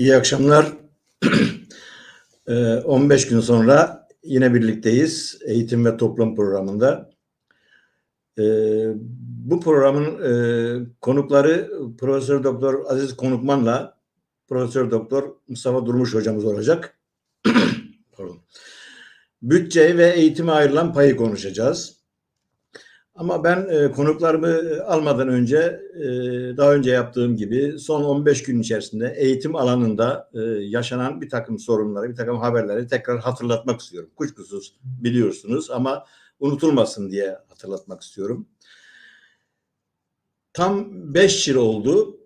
İyi akşamlar. 15 gün sonra yine birlikteyiz eğitim ve toplum programında. Bu programın konukları Profesör Doktor Aziz Konukman'la Profesör Doktor Mustafa Durmuş hocamız olacak. Bütçe ve eğitime ayrılan payı konuşacağız. Ama ben e, konuklarımı e, almadan önce e, daha önce yaptığım gibi son 15 gün içerisinde eğitim alanında e, yaşanan bir takım sorunları, bir takım haberleri tekrar hatırlatmak istiyorum. Kuşkusuz biliyorsunuz ama unutulmasın diye hatırlatmak istiyorum. Tam 5 yıl oldu.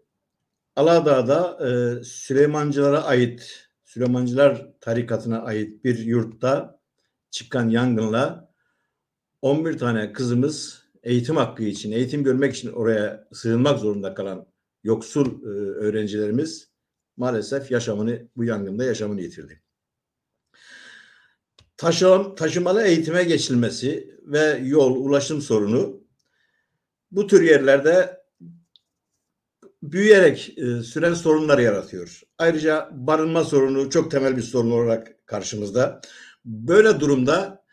Aladağ'da e, Süleymancılara ait, Süleymancılar tarikatına ait bir yurtta çıkan yangınla 11 tane kızımız eğitim hakkı için, eğitim görmek için oraya sığınmak zorunda kalan yoksul e, öğrencilerimiz maalesef yaşamını bu yangında yaşamını yitirdi. Taşım, taşımalı eğitime geçilmesi ve yol, ulaşım sorunu bu tür yerlerde büyüyerek e, süren sorunlar yaratıyor. Ayrıca barınma sorunu çok temel bir sorun olarak karşımızda. Böyle durumda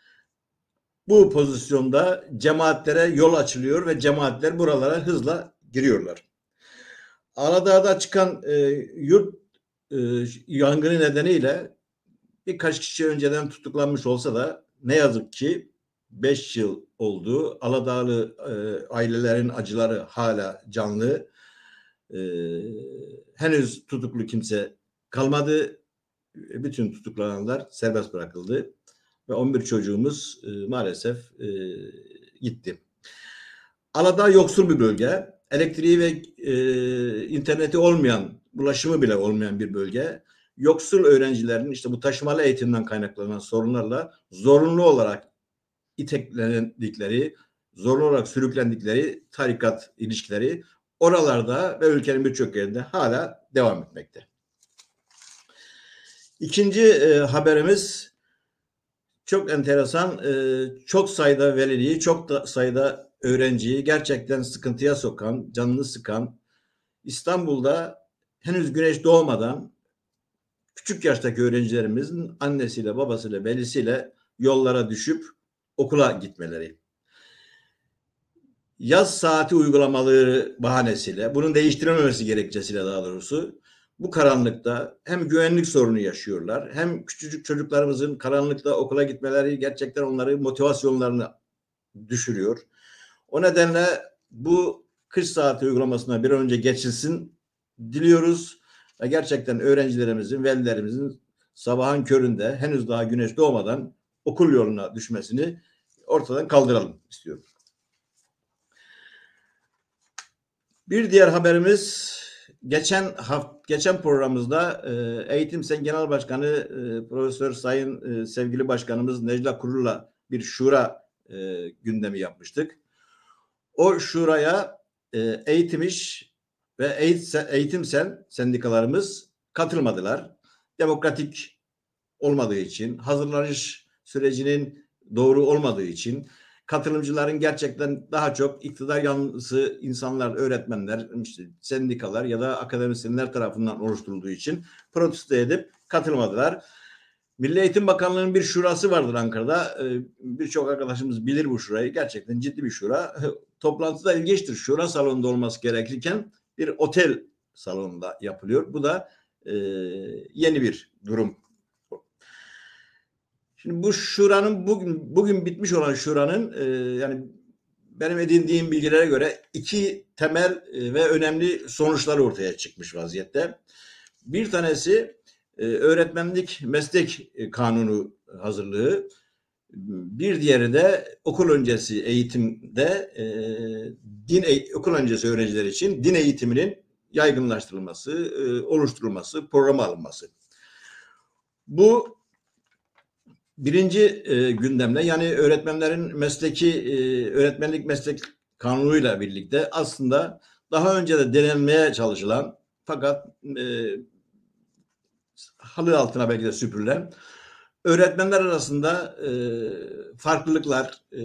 bu pozisyonda cemaatlere yol açılıyor ve cemaatler buralara hızla giriyorlar. Aladağ'da çıkan e, yurt e, yangını nedeniyle birkaç kişi önceden tutuklanmış olsa da ne yazık ki 5 yıl oldu. Aladağlı e, ailelerin acıları hala canlı. E, henüz tutuklu kimse kalmadı. Bütün tutuklananlar serbest bırakıldı ve 11 çocuğumuz e, maalesef e, gitti. Aladağ yoksul bir bölge. Elektriği ve e, interneti olmayan, ulaşımı bile olmayan bir bölge. Yoksul öğrencilerin işte bu taşımalı eğitimden kaynaklanan sorunlarla zorunlu olarak iteklendikleri, zorunlu olarak sürüklendikleri tarikat ilişkileri oralarda ve ülkenin birçok yerinde hala devam etmekte. İkinci e, haberimiz çok enteresan, çok sayıda veliliği, çok da sayıda öğrenciyi gerçekten sıkıntıya sokan, canını sıkan, İstanbul'da henüz güneş doğmadan küçük yaştaki öğrencilerimizin annesiyle, babasıyla, velisiyle yollara düşüp okula gitmeleri. Yaz saati uygulamaları bahanesiyle, bunun değiştirilmemesi gerekçesiyle daha doğrusu bu karanlıkta hem güvenlik sorunu yaşıyorlar hem küçücük çocuklarımızın karanlıkta okula gitmeleri gerçekten onları motivasyonlarını düşürüyor. O nedenle bu kış saati uygulamasına bir önce geçilsin diliyoruz gerçekten öğrencilerimizin, velilerimizin sabahın köründe henüz daha güneş doğmadan okul yoluna düşmesini ortadan kaldıralım istiyorum. Bir diğer haberimiz geçen haft geçen programımızda e, Eğitim Sen Genel Başkanı e, Profesör Sayın e, sevgili başkanımız Necla Kurul'la bir şura e, gündemi yapmıştık. O şuraya e, Eğitim İş ve Eğitim Sen sendikalarımız katılmadılar. Demokratik olmadığı için, hazırlanış sürecinin doğru olmadığı için katılımcıların gerçekten daha çok iktidar yanlısı insanlar, öğretmenler, işte sendikalar ya da akademisyenler tarafından oluşturulduğu için protesto edip katılmadılar. Milli Eğitim Bakanlığı'nın bir şurası vardır Ankara'da. Ee, birçok arkadaşımız bilir bu şurayı. Gerçekten ciddi bir şura. Toplantı da ilginçtir. Şura salonunda olması gerekirken bir otel salonunda yapılıyor. Bu da e, yeni bir durum Şimdi bu şuranın bugün bugün bitmiş olan şuranın e, yani benim edindiğim bilgilere göre iki temel e, ve önemli sonuçlar ortaya çıkmış vaziyette. Bir tanesi e, öğretmenlik meslek e, kanunu hazırlığı. Bir diğeri de okul öncesi eğitimde e, din e, okul öncesi öğrenciler için din eğitiminin yaygınlaştırılması, e, oluşturulması, programa alınması. Bu birinci e, gündemle yani öğretmenlerin mesleki e, öğretmenlik meslek kanunuyla birlikte aslında daha önce de denenmeye çalışılan fakat e, halı altına belki de süpürülen öğretmenler arasında e, farklılıklar, e,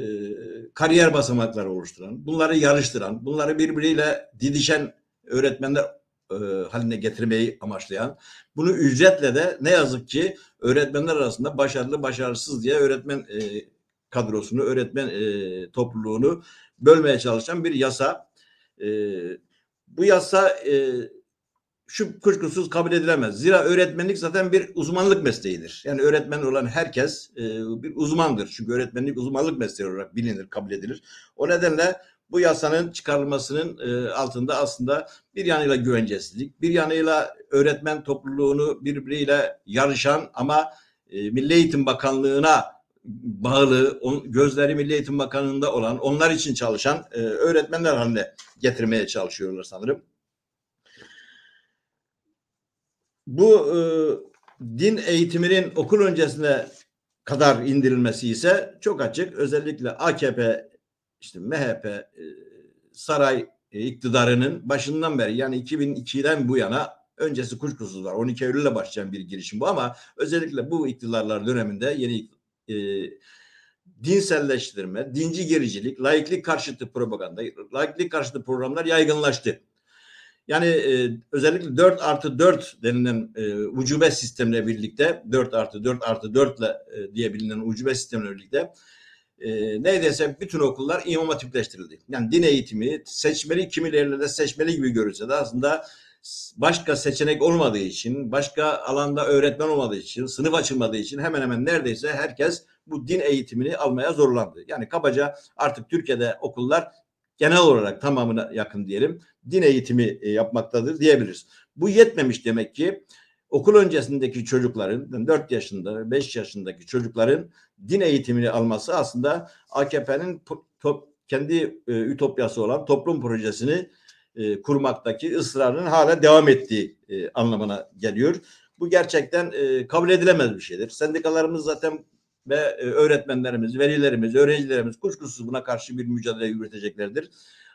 kariyer basamakları oluşturan, bunları yarıştıran, bunları birbiriyle didişen öğretmenler e, haline getirmeyi amaçlayan, bunu ücretle de ne yazık ki öğretmenler arasında başarılı başarısız diye öğretmen e, kadrosunu, öğretmen e, topluluğunu bölmeye çalışan bir yasa. E, bu yasa e, şu kuşkusuz kabul edilemez. Zira öğretmenlik zaten bir uzmanlık mesleğidir. Yani öğretmen olan herkes e, bir uzmandır. Çünkü öğretmenlik uzmanlık mesleği olarak bilinir, kabul edilir. O nedenle bu yasanın çıkarılmasının e, altında aslında bir yanıyla güvencesizlik, bir yanıyla öğretmen topluluğunu birbiriyle yarışan ama e, Milli Eğitim Bakanlığı'na bağlı, gözleri Milli Eğitim Bakanlığı'nda olan, onlar için çalışan e, öğretmenler haline getirmeye çalışıyorlar sanırım. Bu e, din eğitiminin okul öncesine kadar indirilmesi ise çok açık. Özellikle AKP, işte MHP, e, saray e, iktidarının başından beri yani 2002'den bu yana öncesi kuşkusuz var. 12 Eylül'le başlayan bir girişim bu ama özellikle bu iktidarlar döneminde yeni e, dinselleştirme, dinci gericilik, laiklik karşıtı propaganda, laiklik karşıtı programlar yaygınlaştı. Yani e, özellikle 4 artı 4 denilen e, ucube sistemle birlikte 4 artı 4 artı 4 ile e, diye bilinen ucube sistemle birlikte e, neredeyse bütün okullar imam hatipleştirildi. Yani din eğitimi seçmeli kimilerinde de seçmeli gibi görülse de aslında başka seçenek olmadığı için, başka alanda öğretmen olmadığı için, sınıf açılmadığı için hemen hemen neredeyse herkes bu din eğitimini almaya zorlandı. Yani kabaca artık Türkiye'de okullar genel olarak tamamına yakın diyelim din eğitimi e, yapmaktadır diyebiliriz. Bu yetmemiş demek ki okul öncesindeki çocukların 4 yaşında 5 yaşındaki çocukların din eğitimini alması aslında AKP'nin kendi e, ütopyası olan toplum projesini e, kurmaktaki ısrarının hala devam ettiği anlamına geliyor. Bu gerçekten kabul edilemez bir şeydir. Sendikalarımız zaten ve e, öğretmenlerimiz, velilerimiz, öğrencilerimiz kuşkusuz buna karşı bir mücadele yürüteceklerdir.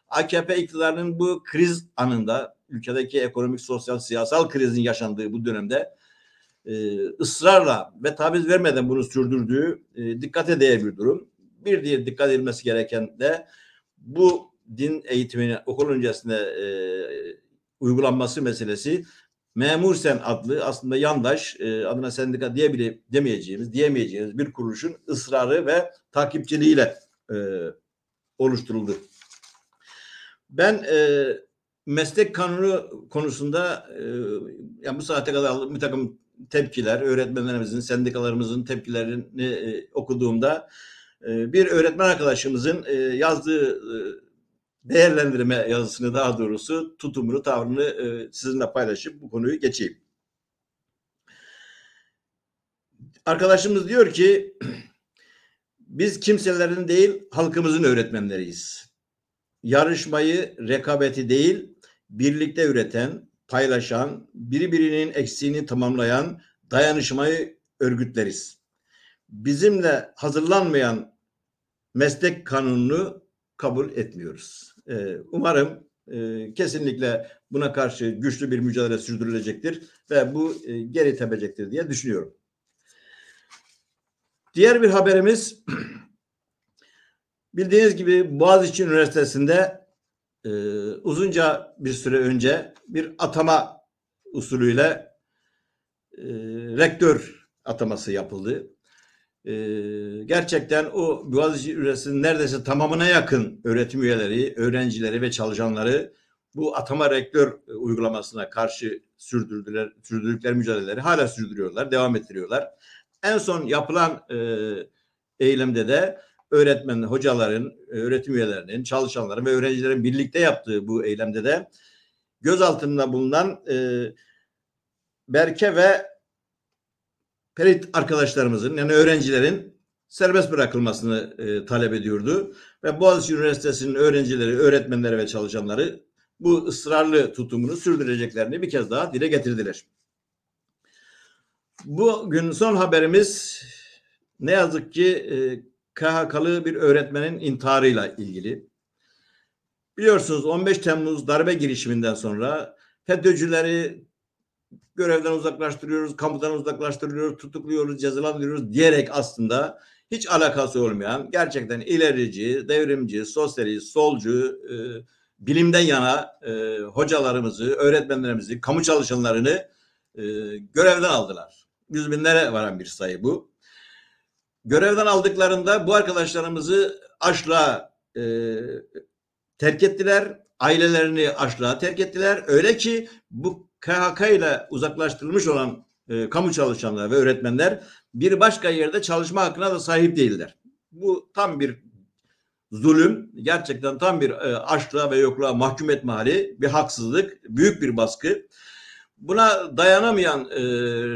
AKP iktidarının bu kriz anında ülkedeki ekonomik, sosyal, siyasal krizin yaşandığı bu dönemde e, ısrarla ve taviz vermeden bunu sürdürdüğü e, dikkate değer bir durum. Bir diğer dikkat edilmesi gereken de bu din eğitimini okul öncesinde e, uygulanması meselesi Memur Sen adlı aslında yandaş e, adına sendika diye bile demeyeceğimiz, diyemeyeceğimiz bir kuruluşun ısrarı ve takipçiliğiyle e, oluşturuldu. Ben e, meslek kanunu konusunda e, yani bu saate kadar bir takım tepkiler, öğretmenlerimizin, sendikalarımızın tepkilerini e, okuduğumda e, bir öğretmen arkadaşımızın e, yazdığı e, değerlendirme yazısını daha doğrusu tutumunu, tavrını e, sizinle paylaşıp bu konuyu geçeyim. Arkadaşımız diyor ki biz kimselerin değil halkımızın öğretmenleriyiz. Yarışmayı, rekabeti değil, birlikte üreten, paylaşan, birbirinin eksiğini tamamlayan dayanışmayı örgütleriz. Bizimle hazırlanmayan meslek kanununu kabul etmiyoruz. Ee, umarım e, kesinlikle buna karşı güçlü bir mücadele sürdürülecektir ve bu e, geri tepecektir diye düşünüyorum. Diğer bir haberimiz bildiğiniz gibi Boğaziçi Üniversitesi'nde e, uzunca bir süre önce bir atama usulüyle rektör ataması yapıldı e, gerçekten o Boğaziçi Üniversitesi'nin neredeyse tamamına yakın öğretim üyeleri, öğrencileri ve çalışanları bu atama rektör uygulamasına karşı sürdürdüler, sürdürdükleri mücadeleleri hala sürdürüyorlar, devam ettiriyorlar. En son yapılan e, eylemde de öğretmen, hocaların, öğretim üyelerinin, çalışanların ve öğrencilerin birlikte yaptığı bu eylemde de gözaltında bulunan e, Berke ve Perit arkadaşlarımızın yani öğrencilerin serbest bırakılmasını e, talep ediyordu. Ve Boğaziçi Üniversitesi'nin öğrencileri, öğretmenleri ve çalışanları bu ısrarlı tutumunu sürdüreceklerini bir kez daha dile getirdiler. Bugün son haberimiz ne yazık ki e, KHK'lı bir öğretmenin intiharıyla ilgili. Biliyorsunuz 15 Temmuz darbe girişiminden sonra FETÖ'cüleri görevden uzaklaştırıyoruz, kamudan uzaklaştırıyoruz, tutukluyoruz, cezalandırıyoruz diyerek aslında hiç alakası olmayan gerçekten ilerici, devrimci, sosyalist, solcu e, bilimden yana e, hocalarımızı, öğretmenlerimizi, kamu çalışanlarını e, görevden aldılar. Yüz binlere varan bir sayı bu. Görevden aldıklarında bu arkadaşlarımızı açlığa e, terk ettiler. Ailelerini açlığa terk ettiler. Öyle ki bu KHK ile uzaklaştırılmış olan e, kamu çalışanları ve öğretmenler bir başka yerde çalışma hakkına da sahip değiller. Bu tam bir zulüm, gerçekten tam bir e, açlığa ve yokluğa mahkum etme hali, bir haksızlık, büyük bir baskı. Buna dayanamayan e,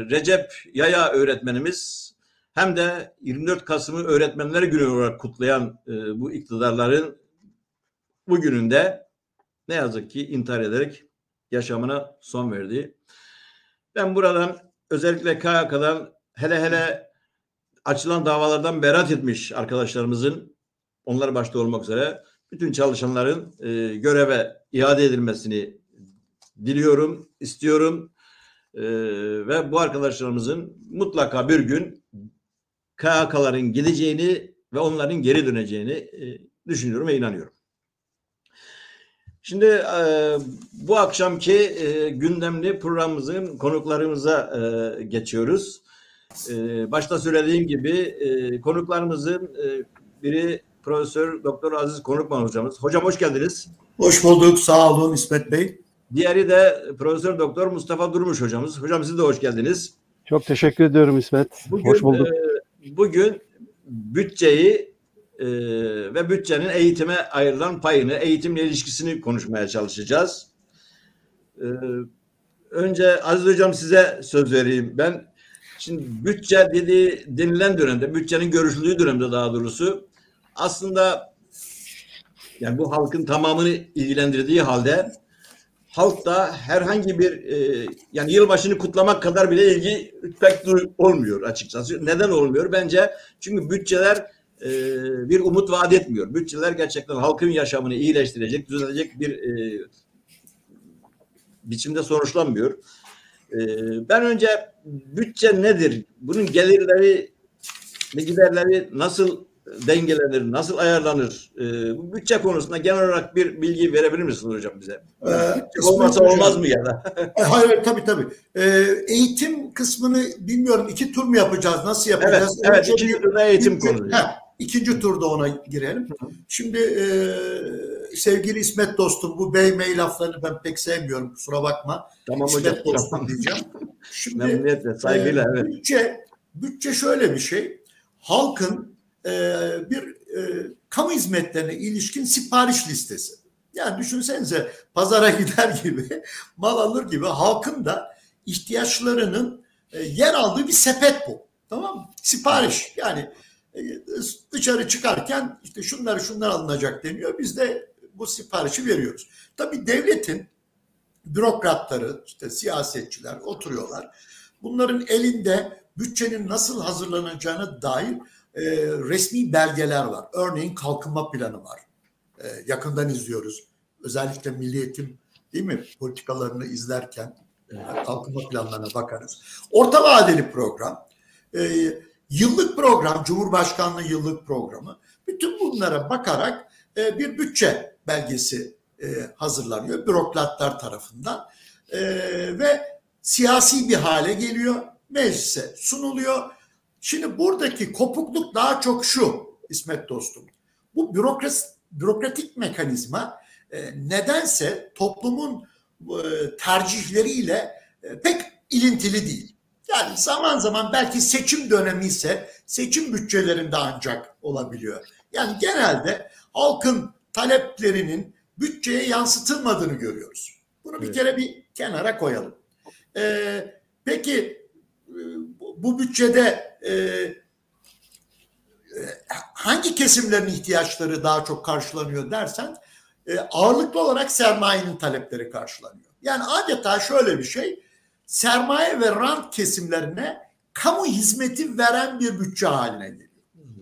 Recep Yaya öğretmenimiz hem de 24 Kasım'ı Öğretmenler Günü olarak kutlayan e, bu iktidarların bugününde ne yazık ki intihar ederek yaşamına son verdi. Ben buradan özellikle KYK'dan hele hele açılan davalardan berat etmiş arkadaşlarımızın onlar başta olmak üzere bütün çalışanların e, göreve iade edilmesini diliyorum, istiyorum. E, ve bu arkadaşlarımızın mutlaka bir gün KHK'ların gideceğini ve onların geri döneceğini e, düşünüyorum ve inanıyorum. Şimdi e, bu akşamki e, gündemli programımızın konuklarımıza e, geçiyoruz. E, başta söylediğim gibi e, konuklarımızın e, biri Profesör Doktor Aziz Konukman hocamız. Hocam hoş geldiniz. Hoş bulduk. Sağ olun İsmet Bey. Diğeri de Profesör Doktor Mustafa Durmuş hocamız. Hocam siz de hoş geldiniz. Çok teşekkür ediyorum İsmet. Bugün, hoş bulduk. E, bugün bütçeyi e, ve bütçenin eğitime ayrılan payını, eğitimle ilişkisini konuşmaya çalışacağız. E, önce Aziz Hocam size söz vereyim. Ben şimdi bütçe dediği denilen dönemde, bütçenin görüşüldüğü dönemde daha doğrusu aslında yani bu halkın tamamını ilgilendirdiği halde halk da herhangi bir e, yani yılbaşını kutlamak kadar bile ilgi pek olmuyor açıkçası. Neden olmuyor? Bence çünkü bütçeler e, bir umut vaat etmiyor. Bütçeler gerçekten halkın yaşamını iyileştirecek, düzelecek bir e, biçimde sonuçlanmıyor. E, ben önce bütçe nedir? Bunun gelirleri ve giderleri nasıl dengelenir, nasıl ayarlanır? E, bu bütçe konusunda genel olarak bir bilgi verebilir misiniz hocam bize? Ee, olmasa hocam, olmaz mı ya da? E, hayır tabii tabii. Ee, eğitim kısmını bilmiyorum iki tur mu yapacağız? Nasıl yapacağız? Evet, evet ikinci turda eğitim konusu. İkinci turda ona girelim. Şimdi e, sevgili İsmet dostum bu bey mey laflarını ben pek sevmiyorum kusura bakma. Tamam İsmet hocam. dostum Tamam. diyeceğim. Şimdi, Memnuniyetle, saygıyla. e, evet. Bütçe, bütçe şöyle bir şey. Halkın e, bir e, kamu hizmetlerine ilişkin sipariş listesi. Yani düşünsenize pazara gider gibi mal alır gibi halkın da ihtiyaçlarının e, yer aldığı bir sepet bu. Tamam mı? Sipariş. Yani e, dışarı çıkarken işte şunlar şunlar alınacak deniyor. Biz de bu siparişi veriyoruz. Tabii devletin bürokratları, işte siyasetçiler oturuyorlar. Bunların elinde bütçenin nasıl hazırlanacağına dair e, resmi belgeler var. Örneğin kalkınma planı var. E, yakından izliyoruz. Özellikle milli eğitim değil mi politikalarını izlerken e, kalkınma planlarına bakarız. Orta vadeli program, e, yıllık program, Cumhurbaşkanlığı yıllık programı. Bütün bunlara bakarak e, bir bütçe belgesi e, hazırlanıyor bürokratlar tarafından e, ve siyasi bir hale geliyor, meclise sunuluyor. Şimdi buradaki kopukluk daha çok şu İsmet dostum. Bu bürokrat, bürokratik mekanizma e, nedense toplumun e, tercihleriyle e, pek ilintili değil. Yani zaman zaman belki seçim dönemi ise seçim bütçelerinde ancak olabiliyor. Yani genelde halkın taleplerinin bütçeye yansıtılmadığını görüyoruz. Bunu bir kere bir kenara koyalım. Ee, peki e, bu bütçede e, e, hangi kesimlerin ihtiyaçları daha çok karşılanıyor dersen e, ağırlıklı olarak sermayenin talepleri karşılanıyor. Yani adeta şöyle bir şey sermaye ve rant kesimlerine kamu hizmeti veren bir bütçe haline geliyor.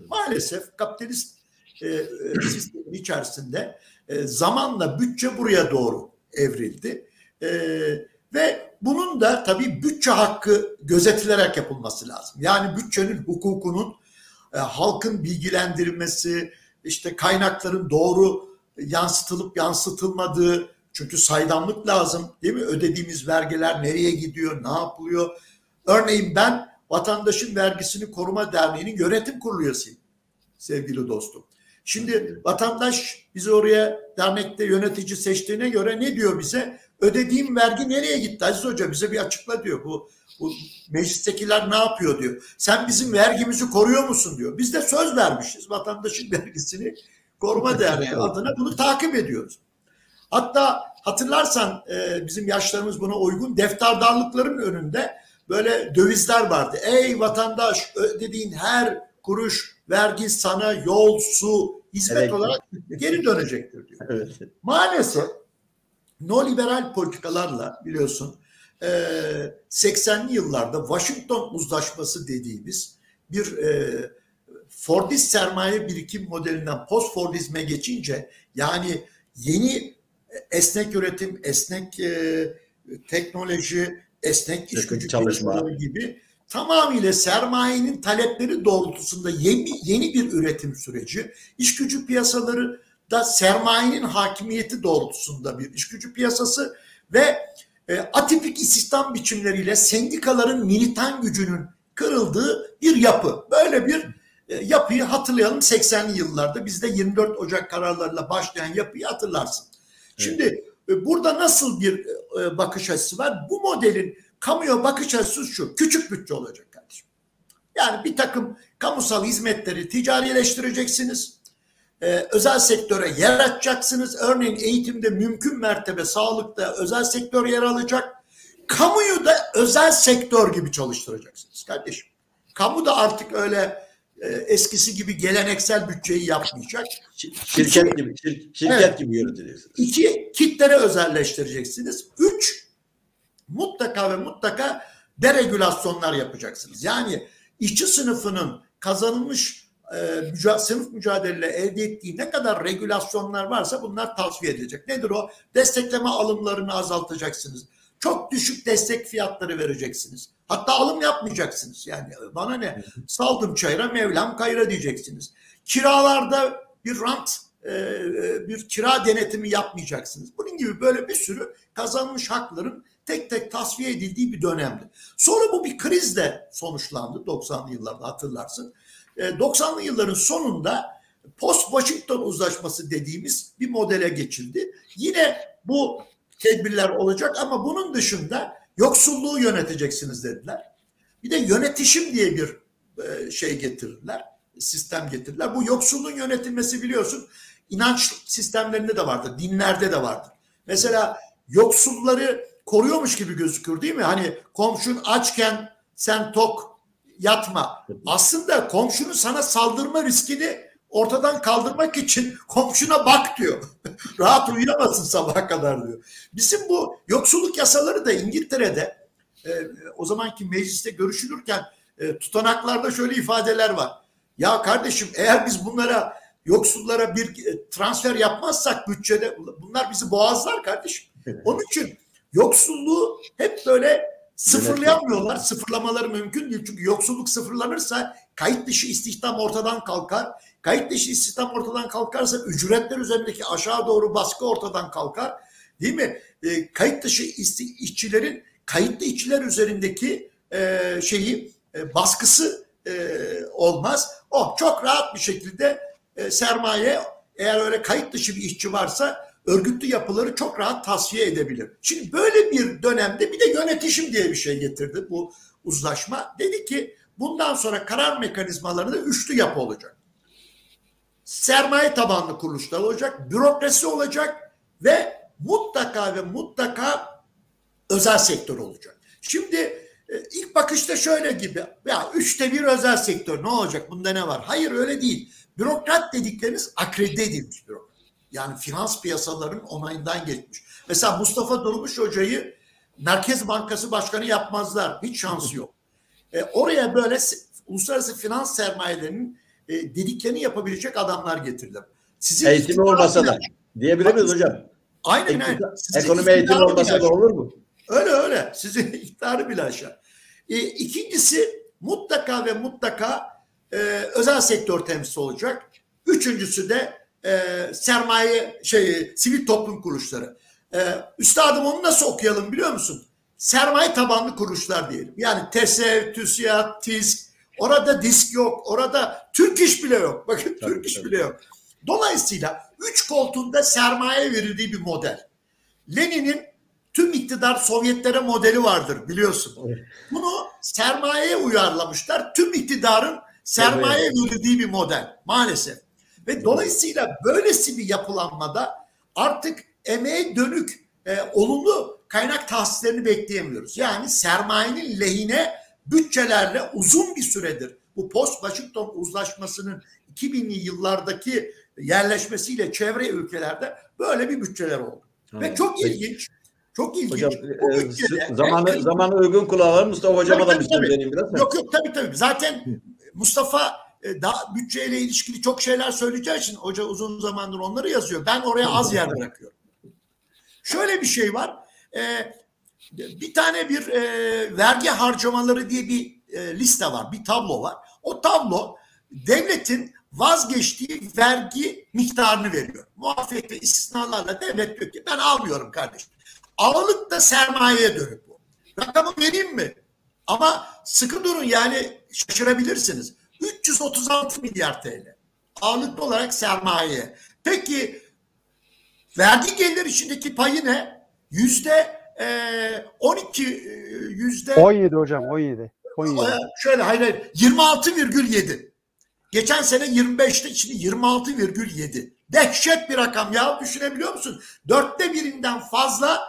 Maalesef kapitalist e, e, sistemin içerisinde e, zamanla bütçe buraya doğru evrildi. E, ve bunun da tabii bütçe hakkı gözetilerek yapılması lazım. Yani bütçenin hukukunun e, halkın bilgilendirilmesi, işte kaynakların doğru yansıtılıp yansıtılmadığı çünkü saydamlık lazım değil mi? Ödediğimiz vergiler nereye gidiyor, ne yapılıyor? Örneğin ben Vatandaşın Vergisini Koruma Derneği'nin yönetim kurulu üyesiyim sevgili dostum. Şimdi vatandaş bizi oraya dernekte yönetici seçtiğine göre ne diyor bize? Ödediğim vergi nereye gitti Aziz Hoca bize bir açıkla diyor. Bu, bu meclistekiler ne yapıyor diyor. Sen bizim vergimizi koruyor musun diyor. Biz de söz vermişiz vatandaşın vergisini koruma derneği adına bunu takip ediyoruz. Hatta hatırlarsan e, bizim yaşlarımız buna uygun defterdarlıkların önünde böyle dövizler vardı. Ey vatandaş ödediğin her kuruş vergi sana yol, su, hizmet evet. olarak geri dönecektir diyor. Evet. Maalesef neoliberal politikalarla biliyorsun 80'li yıllarda Washington Uzlaşması dediğimiz bir Fordist sermaye birikim modelinden post Fordizme geçince yani yeni esnek üretim, esnek teknoloji, esnek iş gücü çalışma. gibi tamamıyla sermayenin talepleri doğrultusunda yeni, yeni bir üretim süreci, iş gücü piyasaları da sermayenin hakimiyeti doğrultusunda bir iş gücü piyasası ve e, atipik istihdam biçimleriyle sendikaların militan gücünün kırıldığı bir yapı. Böyle bir e, yapıyı hatırlayalım 80'li yıllarda bizde 24 Ocak kararlarıyla başlayan yapıyı hatırlarsın. Şimdi e, burada nasıl bir e, bakış açısı var? Bu modelin kamuya bakış açısı şu. Küçük bütçe olacak kardeşim. Yani bir takım kamusal hizmetleri ticarileştireceksiniz. Ee, özel sektöre yer açacaksınız. Örneğin eğitimde mümkün mertebe sağlıkta özel sektör yer alacak. Kamuyu da özel sektör gibi çalıştıracaksınız kardeşim. Kamu da artık öyle e, eskisi gibi geleneksel bütçeyi yapmayacak. Şirket gibi, şir, şirket evet, gibi yöneteceksiniz. İki, kitlere özelleştireceksiniz. Üç, mutlaka ve mutlaka deregülasyonlar yapacaksınız. Yani işçi sınıfının kazanılmış e, sınıf mücadele elde ettiği ne kadar regülasyonlar varsa bunlar tasfiye edilecek. Nedir o? Destekleme alımlarını azaltacaksınız. Çok düşük destek fiyatları vereceksiniz. Hatta alım yapmayacaksınız. Yani bana ne? Saldım çayıra Mevlam kayra diyeceksiniz. Kiralarda bir rant e, e, bir kira denetimi yapmayacaksınız. Bunun gibi böyle bir sürü kazanmış hakların tek tek tasfiye edildiği bir dönemdi. Sonra bu bir krizle sonuçlandı 90'lı yıllarda hatırlarsın. 90'lı e, yılların sonunda post Washington uzlaşması dediğimiz bir modele geçildi. Yine bu tedbirler olacak ama bunun dışında yoksulluğu yöneteceksiniz dediler. Bir de yönetişim diye bir e, şey getirdiler, sistem getirdiler. Bu yoksulluğun yönetilmesi biliyorsun inanç sistemlerinde de vardır, dinlerde de vardır. Mesela yoksulları koruyormuş gibi gözükür değil mi? Hani komşun açken sen tok yatma. Aslında komşunun sana saldırma riskini ortadan kaldırmak için komşuna bak diyor. Rahat uyuyamasın sabaha kadar diyor. Bizim bu yoksulluk yasaları da İngiltere'de e, o zamanki mecliste görüşülürken e, tutanaklarda şöyle ifadeler var. Ya kardeşim eğer biz bunlara yoksullara bir e, transfer yapmazsak bütçede bunlar bizi boğazlar kardeşim. Onun için Yoksulluğu hep böyle sıfırlayamıyorlar. Sıfırlamaları mümkün değil. Çünkü yoksulluk sıfırlanırsa kayıt dışı istihdam ortadan kalkar. Kayıt dışı istihdam ortadan kalkarsa ücretler üzerindeki aşağı doğru baskı ortadan kalkar. Değil mi? E, kayıt dışı işçilerin kayıtlı işçiler üzerindeki e, şeyi e, baskısı e, olmaz. O çok rahat bir şekilde e, sermaye eğer öyle kayıt dışı bir işçi varsa örgütlü yapıları çok rahat tasfiye edebilir. Şimdi böyle bir dönemde bir de yönetişim diye bir şey getirdi bu uzlaşma. Dedi ki bundan sonra karar mekanizmalarında üçlü yapı olacak. Sermaye tabanlı kuruluşlar olacak, bürokrasi olacak ve mutlaka ve mutlaka özel sektör olacak. Şimdi e, ilk bakışta şöyle gibi ya üçte bir özel sektör ne olacak bunda ne var? Hayır öyle değil. Bürokrat dedikleriniz akredite edilmiş bürokrat. Yani finans piyasalarının onayından geçmiş. Mesela Mustafa Durmuş Hoca'yı Merkez Bankası Başkanı yapmazlar. Hiç şansı yok. E, oraya böyle uluslararası finans sermayelerinin e, dediklerini yapabilecek adamlar getirdiler. Sizin Eğitimi olmasa da diyebilir miyiz hocam? Aynen aynen. Ekonomi eğitimi olmasa da olur mu? Öyle öyle. Sizin iktidarı bile aşağı. E, ikincisi mutlaka ve mutlaka e, özel sektör temsil olacak. Üçüncüsü de e, sermaye şey sivil toplum kuruluşları. E, üstadım onu nasıl okuyalım biliyor musun? Sermaye tabanlı kuruluşlar diyelim. Yani TESEV, TÜSİAD, TİSK, orada disk yok, orada Türk iş bile yok. Bakın Tabii, Türk iş tabii. bile yok. Dolayısıyla üç koltuğunda sermaye verildiği bir model. Lenin'in tüm iktidar Sovyetlere modeli vardır biliyorsun. Evet. Bunu sermayeye uyarlamışlar. Tüm iktidarın sermaye verildiği bir model maalesef. Ve dolayısıyla böylesi bir yapılanmada artık emeğe dönük e, olumlu kaynak tahsislerini bekleyemiyoruz. Yani sermayenin lehine bütçelerle uzun bir süredir bu post-Washington uzlaşmasının 2000'li yıllardaki yerleşmesiyle çevre ülkelerde böyle bir bütçeler oldu. Ve çok ilginç. Çok ilginç. Hocam e, bütçede- zamanı, zamanı uygun kullanalım. Mustafa Hocam'a da bir söz vereyim biraz. Yok yok tabii tabii. Zaten Mustafa daha bütçeyle ilişkili çok şeyler söyleyeceği için hoca uzun zamandır onları yazıyor. Ben oraya az yer bırakıyorum. Şöyle bir şey var. E, bir tane bir e, vergi harcamaları diye bir e, liste var. Bir tablo var. O tablo devletin vazgeçtiği vergi miktarını veriyor. Muafiyet ve istisnalarla devlet diyor ki ben almıyorum kardeşim. Ağırlıkta sermayeye dönük bu. Rakamı vereyim mi? Ama sıkı durun yani şaşırabilirsiniz. 336 milyar TL. Ağırlıklı olarak sermaye. Peki vergi gelir içindeki payı ne? Yüzde e, 12 e, yüzde 17 hocam 17. 17. e, şöyle hayır hayır 26,7. Geçen sene 25'te şimdi 26,7. Dehşet bir rakam ya düşünebiliyor musun? Dörtte birinden fazla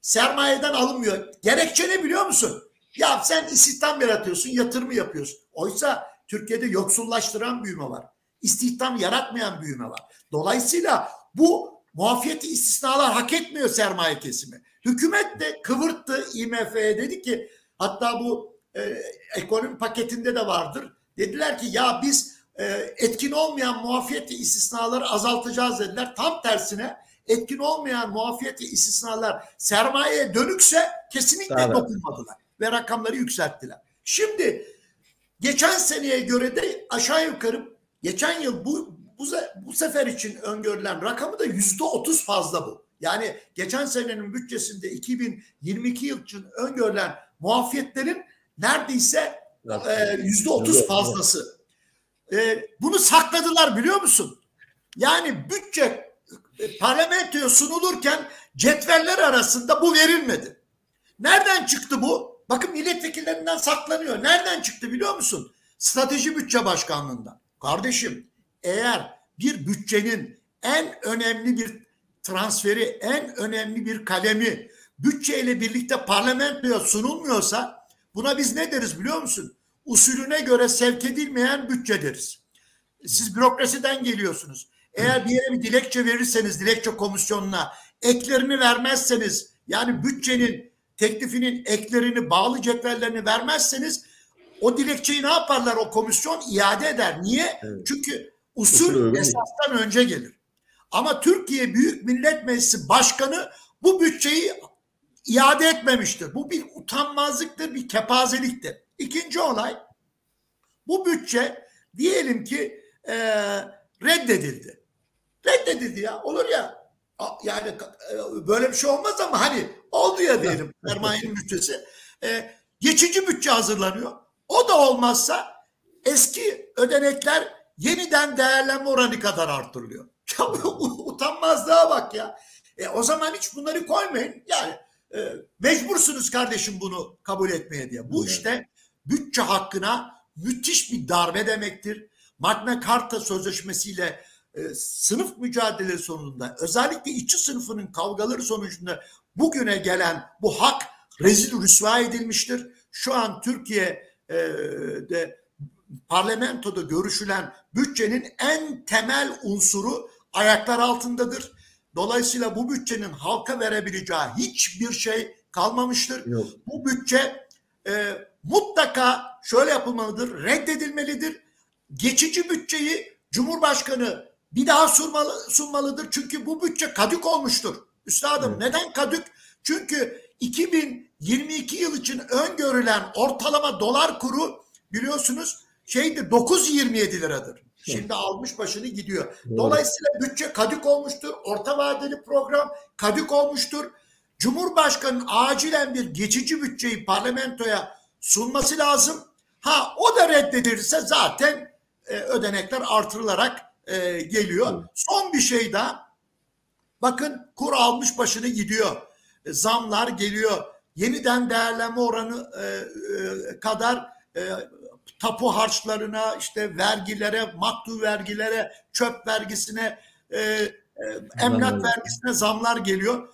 sermayeden alınmıyor. Gerekçe ne biliyor musun? Ya sen istihdam yaratıyorsun, yatırımı yapıyorsun. Oysa Türkiye'de yoksullaştıran büyüme var. İstihdam yaratmayan büyüme var. Dolayısıyla bu muafiyeti istisnalar hak etmiyor sermaye kesimi. Hükümet de kıvırttı IMF'ye dedi ki hatta bu e, ekonomi paketinde de vardır. Dediler ki ya biz e, etkin olmayan muafiyeti istisnaları azaltacağız dediler. Tam tersine etkin olmayan muafiyeti istisnalar sermayeye dönükse kesinlikle Tabii. dokunmadılar ve rakamları yükselttiler. Şimdi geçen seneye göre de aşağı yukarı geçen yıl bu bu, bu sefer için öngörülen rakamı da yüzde otuz fazla bu. Yani geçen senenin bütçesinde 2022 yıl için öngörülen muafiyetlerin neredeyse e, yüzde otuz fazlası. E, bunu sakladılar biliyor musun? Yani bütçe e, parlamentoya sunulurken cetveller arasında bu verilmedi. Nereden çıktı bu? Bakın milletvekillerinden saklanıyor. Nereden çıktı biliyor musun? Strateji Bütçe Başkanlığından. Kardeşim eğer bir bütçenin en önemli bir transferi, en önemli bir kalemi bütçeyle birlikte parlamentoya sunulmuyorsa buna biz ne deriz biliyor musun? Usulüne göre sevk edilmeyen bütçe deriz. Siz bürokrasiden geliyorsunuz. Eğer bir yere bir dilekçe verirseniz dilekçe komisyonuna eklerini vermezseniz yani bütçenin teklifinin eklerini bağlı cetvellerini vermezseniz o dilekçeyi ne yaparlar o komisyon iade eder. Niye? Evet. Çünkü Usul usul esastan önce gelir. Ama Türkiye Büyük Millet Meclisi Başkanı bu bütçeyi iade etmemiştir. Bu bir utanmazlıktır, bir kepazeliktir. İkinci olay bu bütçe diyelim ki e, reddedildi. Reddedildi ya olur ya. Yani e, böyle bir şey olmaz ama hani oldu ya diyelim sermayenin bütçesi. E, geçici bütçe hazırlanıyor. O da olmazsa eski ödenekler yeniden değerlenme oranı kadar artırılıyor. Ya utanmazlığa bak ya. E, o zaman hiç bunları koymayın. Yani e, mecbursunuz kardeşim bunu kabul etmeye diye. Bu Evet. işte bütçe hakkına müthiş bir darbe demektir. Magna Carta sözleşmesiyle e, sınıf mücadele sonunda özellikle işçi sınıfının kavgaları sonucunda bugüne gelen bu hak rezil rüsva edilmiştir. Şu an Türkiye'de parlamentoda görüşülen bütçenin en temel unsuru ayaklar altındadır. Dolayısıyla bu bütçenin halka verebileceği hiçbir şey kalmamıştır. Yok. Bu bütçe e, mutlaka şöyle yapılmalıdır, reddedilmelidir. Geçici bütçeyi Cumhurbaşkanı bir daha sunmalı, sunmalıdır. Çünkü bu bütçe kadük olmuştur. Üstadım Evet. neden kadük? Çünkü 2022 yıl için öngörülen ortalama dolar kuru biliyorsunuz şeydi 9.27 liradır. Şimdi almış başını gidiyor. Dolayısıyla bütçe kadük olmuştur. Orta vadeli program kadük olmuştur. Cumhurbaşkanının acilen bir geçici bütçeyi parlamentoya sunması lazım. Ha o da reddedilirse zaten e, ödenekler artırılarak e, geliyor. Evet. Son bir şey daha. Bakın kur almış başını gidiyor. E, zamlar geliyor. Yeniden değerlenme oranı e, e, kadar e, tapu harçlarına, işte vergilere, maktu vergilere, çöp vergisine, e, e, emlak vergisine zamlar geliyor.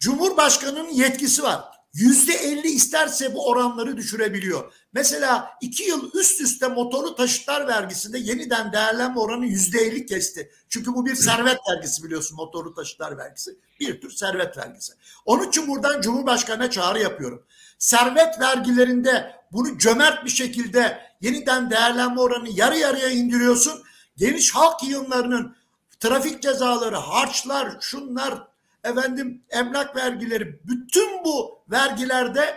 Cumhurbaşkanının yetkisi var. Yüzde elli isterse bu oranları düşürebiliyor. Mesela iki yıl üst üste motorlu taşıtlar vergisinde yeniden değerlenme oranı yüzde elli kesti. Çünkü bu bir servet vergisi biliyorsun motorlu taşıtlar vergisi. Bir tür servet vergisi. Onun için buradan Cumhurbaşkanı'na çağrı yapıyorum. Servet vergilerinde bunu cömert bir şekilde yeniden değerlenme oranı yarı yarıya indiriyorsun. Geniş halk yığınlarının trafik cezaları, harçlar, şunlar, efendim emlak vergileri, bütün bu vergilerde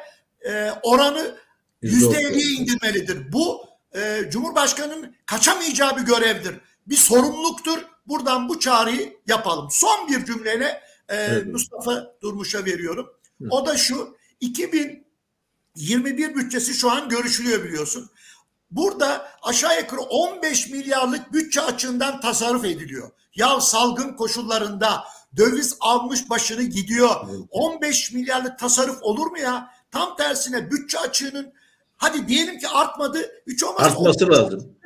e, oranı Yüzde elliye indirmelidir. Bu e, Cumhurbaşkanı'nın kaçamayacağı bir görevdir. Bir sorumluluktur. Buradan bu çağrıyı yapalım. Son bir cümleyle e, Evet. Mustafa Durmuş'a veriyorum. Hı. O da şu. 2021 bütçesi şu an görüşülüyor biliyorsun. Burada aşağı yukarı 15 milyarlık bütçe açığından tasarruf ediliyor. Ya salgın koşullarında döviz almış başını gidiyor. Evet. 15 milyarlık tasarruf olur mu ya? Tam tersine bütçe açığının hadi diyelim ki artmadı. Hiç olmazsa Artması lazım.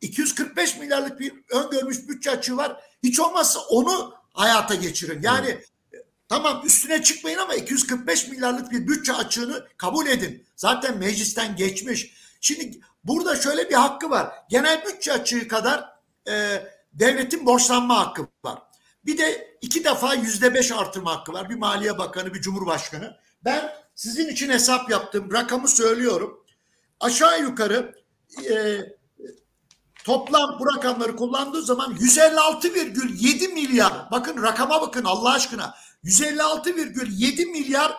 245 milyarlık bir öngörmüş bütçe açığı var. Hiç olmazsa onu hayata geçirin. Yani e, tamam üstüne çıkmayın ama 245 milyarlık bir bütçe açığını kabul edin. Zaten meclisten geçmiş. Şimdi burada şöyle bir hakkı var. Genel bütçe açığı kadar e, devletin borçlanma hakkı var. Bir de iki defa yüzde beş artırma hakkı var. Bir Maliye Bakanı, bir Cumhurbaşkanı. Ben sizin için hesap yaptım. Rakamı söylüyorum. Aşağı yukarı e, toplam bu rakamları kullandığı zaman 156,7 milyar bakın rakama bakın Allah aşkına 156,7 milyar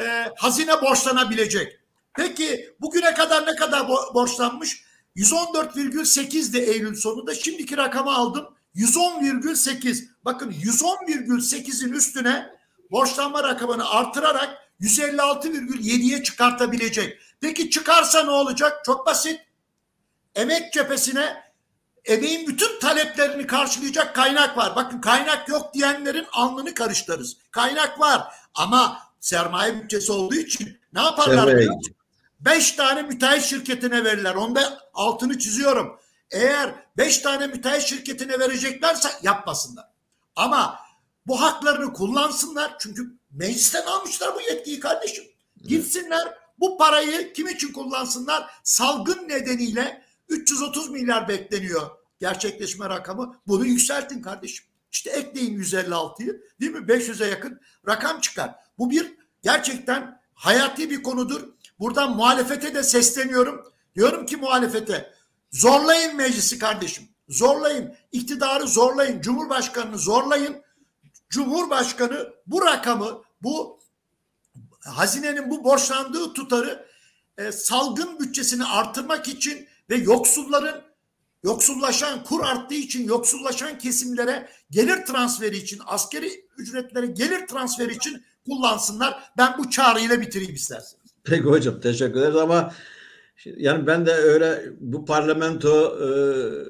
e, hazine borçlanabilecek. Peki bugüne kadar ne kadar bo- borçlanmış? 114,8 de Eylül sonunda şimdiki rakamı aldım 110,8 bakın 110,8'in üstüne borçlanma rakamını artırarak 156,7'ye çıkartabilecek. Peki çıkarsa ne olacak? Çok basit emek cephesine emeğin bütün taleplerini karşılayacak kaynak var. Bakın kaynak yok diyenlerin alnını karıştırırız. Kaynak var ama sermaye bütçesi olduğu için ne yaparlar musun? Beş tane müteahhit şirketine verirler. Onda altını çiziyorum. Eğer beş tane müteahhit şirketine vereceklerse yapmasınlar. Ama bu haklarını kullansınlar. Çünkü meclisten almışlar bu yetkiyi kardeşim. Gitsinler bu parayı kim için kullansınlar? Salgın nedeniyle 330 milyar bekleniyor gerçekleşme rakamı. Bunu yükseltin kardeşim. İşte ekleyin 156'yı değil mi? 500'e yakın rakam çıkar. Bu bir gerçekten hayati bir konudur. Buradan muhalefete de sesleniyorum. Diyorum ki muhalefete zorlayın meclisi kardeşim. Zorlayın. iktidarı zorlayın. Cumhurbaşkanını zorlayın. Cumhurbaşkanı bu rakamı, bu hazinenin bu borçlandığı tutarı e, salgın bütçesini artırmak için ve yoksulların yoksullaşan kur arttığı için yoksullaşan kesimlere gelir transferi için askeri ücretlere gelir transferi için kullansınlar. Ben bu çağrıyla bitireyim isterseniz. Peki hocam teşekkür ederiz ama yani ben de öyle bu parlamento e,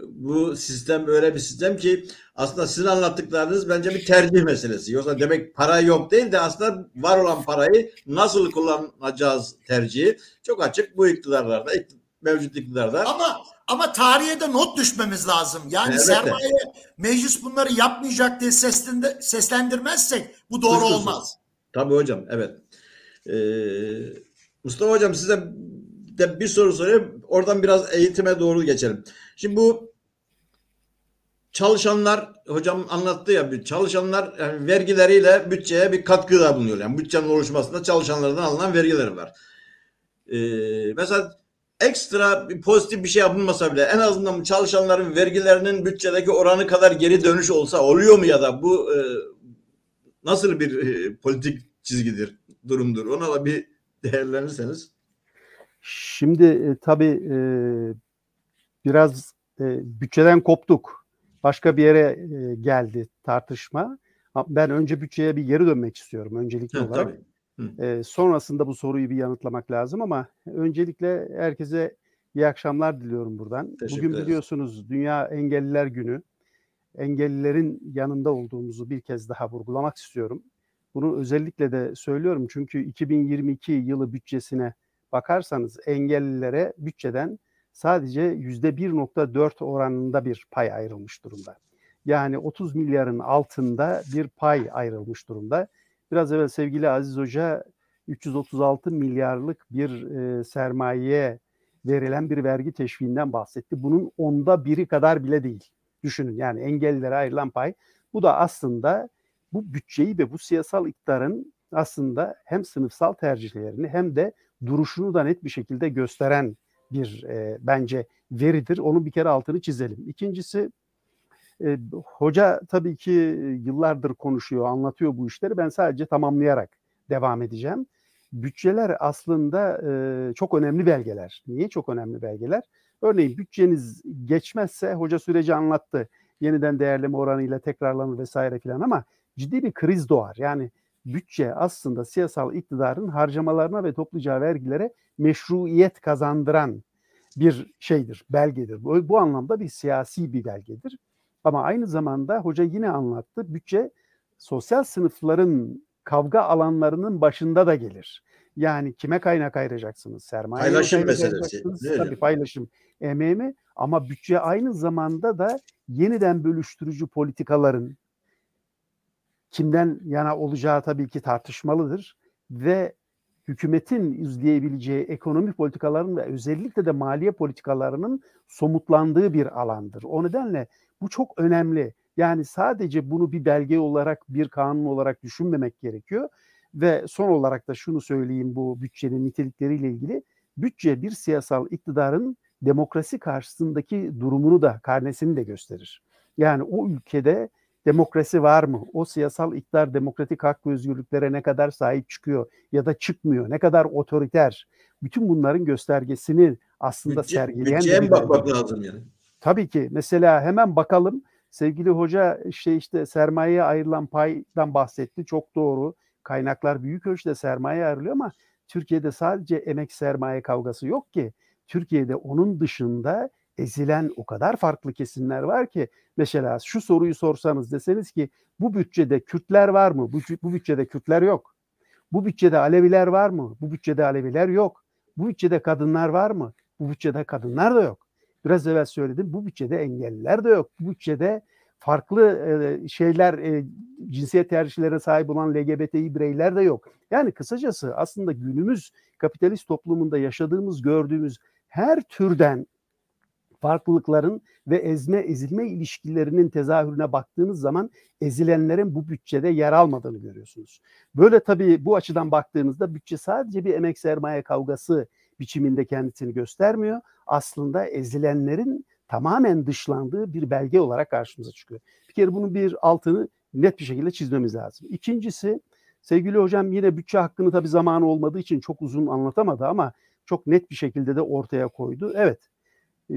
bu sistem öyle bir sistem ki aslında sizin anlattıklarınız bence bir tercih meselesi. Yoksa demek para yok değil de aslında var olan parayı nasıl kullanacağız tercihi çok açık bu iktidarlarda ikt- mevcut iktidarda. Ama ama tarihe de not düşmemiz lazım. Yani Evet. sermaye meclis bunları yapmayacak diye seslendi- seslendirmezsek bu doğru Suçlusun. olmaz. Tabii hocam evet. Ee, Mustafa hocam size de bir soru sorayım. Oradan biraz eğitime doğru geçelim. Şimdi bu çalışanlar hocam anlattı ya çalışanlar yani vergileriyle bütçeye bir katkıda bulunuyor. Yani bütçenin oluşmasında çalışanlardan alınan vergiler var. Ee, mesela ekstra bir pozitif bir şey yapılmasa bile en azından çalışanların vergilerinin bütçedeki oranı kadar geri dönüş olsa oluyor mu ya da bu e, nasıl bir e, politik çizgidir, durumdur? Ona da bir değerlendirirseniz. Şimdi e, tabii e, biraz e, bütçeden koptuk. Başka bir yere e, geldi tartışma. Ben önce bütçeye bir geri dönmek istiyorum öncelikli Ha, olarak. tabii. E, sonrasında bu soruyu bir yanıtlamak lazım ama öncelikle herkese iyi akşamlar diliyorum buradan. Bugün biliyorsunuz Dünya Engelliler Günü. Engellilerin yanında olduğumuzu bir kez daha vurgulamak istiyorum. Bunu özellikle de söylüyorum çünkü 2022 yılı bütçesine bakarsanız engellilere bütçeden sadece %1.4 oranında bir pay ayrılmış durumda. Yani 30 milyarın altında bir pay ayrılmış durumda. Biraz evvel sevgili Aziz Hoca 336 milyarlık bir e, sermayeye verilen bir vergi teşviğinden bahsetti. Bunun onda biri kadar bile değil. Düşünün yani engellilere ayrılan pay. Bu da aslında bu bütçeyi ve bu siyasal iktidarın aslında hem sınıfsal tercihlerini hem de duruşunu da net bir şekilde gösteren bir e, bence veridir. Onun bir kere altını çizelim. İkincisi e, hoca tabii ki yıllardır konuşuyor, anlatıyor bu işleri. Ben sadece tamamlayarak devam edeceğim. Bütçeler aslında e, çok önemli belgeler. Niye çok önemli belgeler? Örneğin bütçeniz geçmezse hoca süreci anlattı. Yeniden değerleme oranıyla tekrarlanır vesaire filan ama ciddi bir kriz doğar. Yani bütçe aslında siyasal iktidarın harcamalarına ve toplayacağı vergilere meşruiyet kazandıran bir şeydir, belgedir. Bu, bu anlamda bir siyasi bir belgedir. Ama aynı zamanda hoca yine anlattı. Bütçe sosyal sınıfların kavga alanlarının başında da gelir. Yani kime kaynak ayıracaksınız? Sermaye Paylaşım meselesi. Tabii paylaşım emeği ama bütçe aynı zamanda da yeniden bölüştürücü politikaların kimden yana olacağı tabii ki tartışmalıdır ve hükümetin izleyebileceği ekonomi politikalarının ve özellikle de maliye politikalarının somutlandığı bir alandır. O nedenle bu çok önemli. Yani sadece bunu bir belge olarak, bir kanun olarak düşünmemek gerekiyor. Ve son olarak da şunu söyleyeyim bu bütçenin nitelikleriyle ilgili. Bütçe bir siyasal iktidarın demokrasi karşısındaki durumunu da, karnesini de gösterir. Yani o ülkede demokrasi var mı? O siyasal iktidar demokratik hak ve özgürlüklere ne kadar sahip çıkıyor ya da çıkmıyor? Ne kadar otoriter? Bütün bunların göstergesini aslında Bütçe, sergileyen bütçeye bir bakmak lazım yani? Tabii ki. Mesela hemen bakalım. Sevgili hoca işte işte sermayeye ayrılan paydan bahsetti. Çok doğru. Kaynaklar büyük ölçüde sermaye ayrılıyor ama Türkiye'de sadece emek sermaye kavgası yok ki. Türkiye'de onun dışında ezilen o kadar farklı kesimler var ki mesela şu soruyu sorsanız deseniz ki bu bütçede Kürtler var mı? Bu, bu bütçede Kürtler yok. Bu bütçede Aleviler var mı? Bu bütçede Aleviler yok. Bu bütçede kadınlar var mı? Bu bütçede kadınlar da yok. Biraz evvel söyledim bu bütçede engelliler de yok. Bu bütçede farklı e, şeyler e, cinsiyet tercihlerine sahip olan LGBTİ bireyler de yok. Yani kısacası aslında günümüz kapitalist toplumunda yaşadığımız, gördüğümüz her türden farklılıkların ve ezme ezilme ilişkilerinin tezahürüne baktığınız zaman ezilenlerin bu bütçede yer almadığını görüyorsunuz. Böyle tabii bu açıdan baktığınızda bütçe sadece bir emek sermaye kavgası biçiminde kendisini göstermiyor. Aslında ezilenlerin tamamen dışlandığı bir belge olarak karşımıza çıkıyor. Bir kere bunun bir altını net bir şekilde çizmemiz lazım. İkincisi sevgili hocam yine bütçe hakkını tabii zamanı olmadığı için çok uzun anlatamadı ama çok net bir şekilde de ortaya koydu. Evet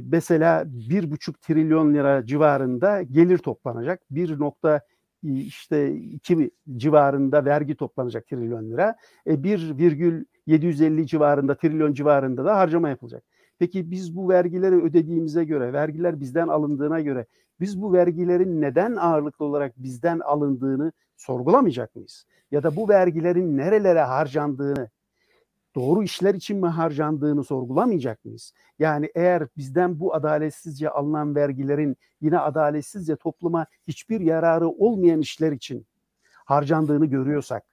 mesela bir buçuk trilyon lira civarında gelir toplanacak. Bir nokta işte iki civarında vergi toplanacak trilyon lira. E, 1,750 civarında trilyon civarında da harcama yapılacak. Peki biz bu vergileri ödediğimize göre, vergiler bizden alındığına göre biz bu vergilerin neden ağırlıklı olarak bizden alındığını sorgulamayacak mıyız? Ya da bu vergilerin nerelere harcandığını, doğru işler için mi harcandığını sorgulamayacak mıyız? Yani eğer bizden bu adaletsizce alınan vergilerin yine adaletsizce topluma hiçbir yararı olmayan işler için harcandığını görüyorsak,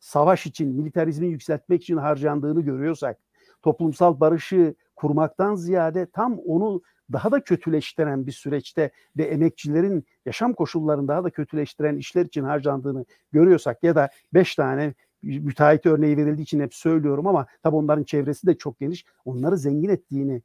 savaş için, militarizmi yükseltmek için harcandığını görüyorsak, toplumsal barışı kurmaktan ziyade tam onu daha da kötüleştiren bir süreçte ve emekçilerin yaşam koşullarını daha da kötüleştiren işler için harcandığını görüyorsak ya da beş tane müteahhit örneği verildiği için hep söylüyorum ama tabi onların çevresi de çok geniş. Onları zengin ettiğini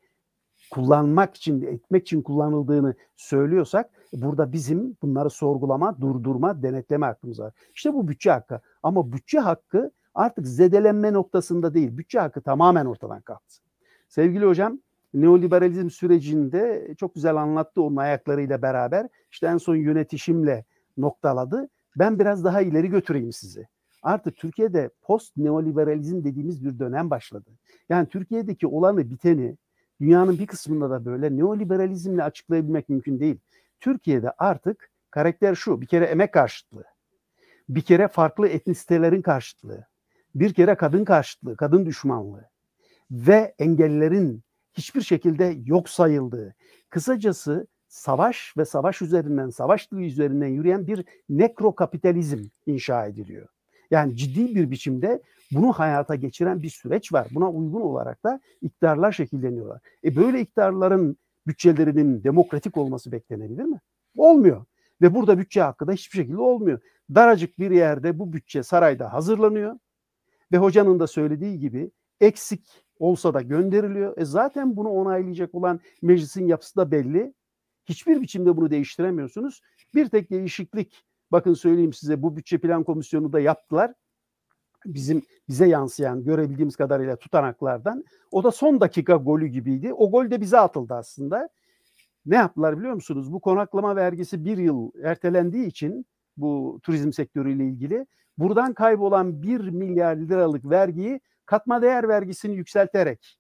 kullanmak için, etmek için kullanıldığını söylüyorsak burada bizim bunları sorgulama, durdurma, denetleme hakkımız var. İşte bu bütçe hakkı. Ama bütçe hakkı artık zedelenme noktasında değil. Bütçe hakkı tamamen ortadan kalktı. Sevgili hocam neoliberalizm sürecinde çok güzel anlattı onun ayaklarıyla beraber. İşte en son yönetişimle noktaladı. Ben biraz daha ileri götüreyim sizi. Artık Türkiye'de post neoliberalizm dediğimiz bir dönem başladı. Yani Türkiye'deki olanı biteni dünyanın bir kısmında da böyle neoliberalizmle açıklayabilmek mümkün değil. Türkiye'de artık karakter şu bir kere emek karşıtlığı, bir kere farklı etnisitelerin karşıtlığı, bir kere kadın karşıtlığı, kadın düşmanlığı ve engellerin hiçbir şekilde yok sayıldığı. Kısacası savaş ve savaş üzerinden, savaş üzerinden yürüyen bir nekrokapitalizm inşa ediliyor. Yani ciddi bir biçimde bunu hayata geçiren bir süreç var. Buna uygun olarak da iktidarlar şekilleniyorlar. E böyle iktidarların bütçelerinin demokratik olması beklenebilir mi? Olmuyor. Ve burada bütçe hakkı da hiçbir şekilde olmuyor. Daracık bir yerde bu bütçe sarayda hazırlanıyor ve hocanın da söylediği gibi eksik olsa da gönderiliyor. E zaten bunu onaylayacak olan meclisin yapısı da belli. Hiçbir biçimde bunu değiştiremiyorsunuz. Bir tek değişiklik bakın söyleyeyim size bu bütçe plan komisyonu da yaptılar. Bizim bize yansıyan görebildiğimiz kadarıyla tutanaklardan. O da son dakika golü gibiydi. O gol de bize atıldı aslında. Ne yaptılar biliyor musunuz? Bu konaklama vergisi bir yıl ertelendiği için bu turizm sektörüyle ilgili buradan kaybolan bir milyar liralık vergiyi katma değer vergisini yükselterek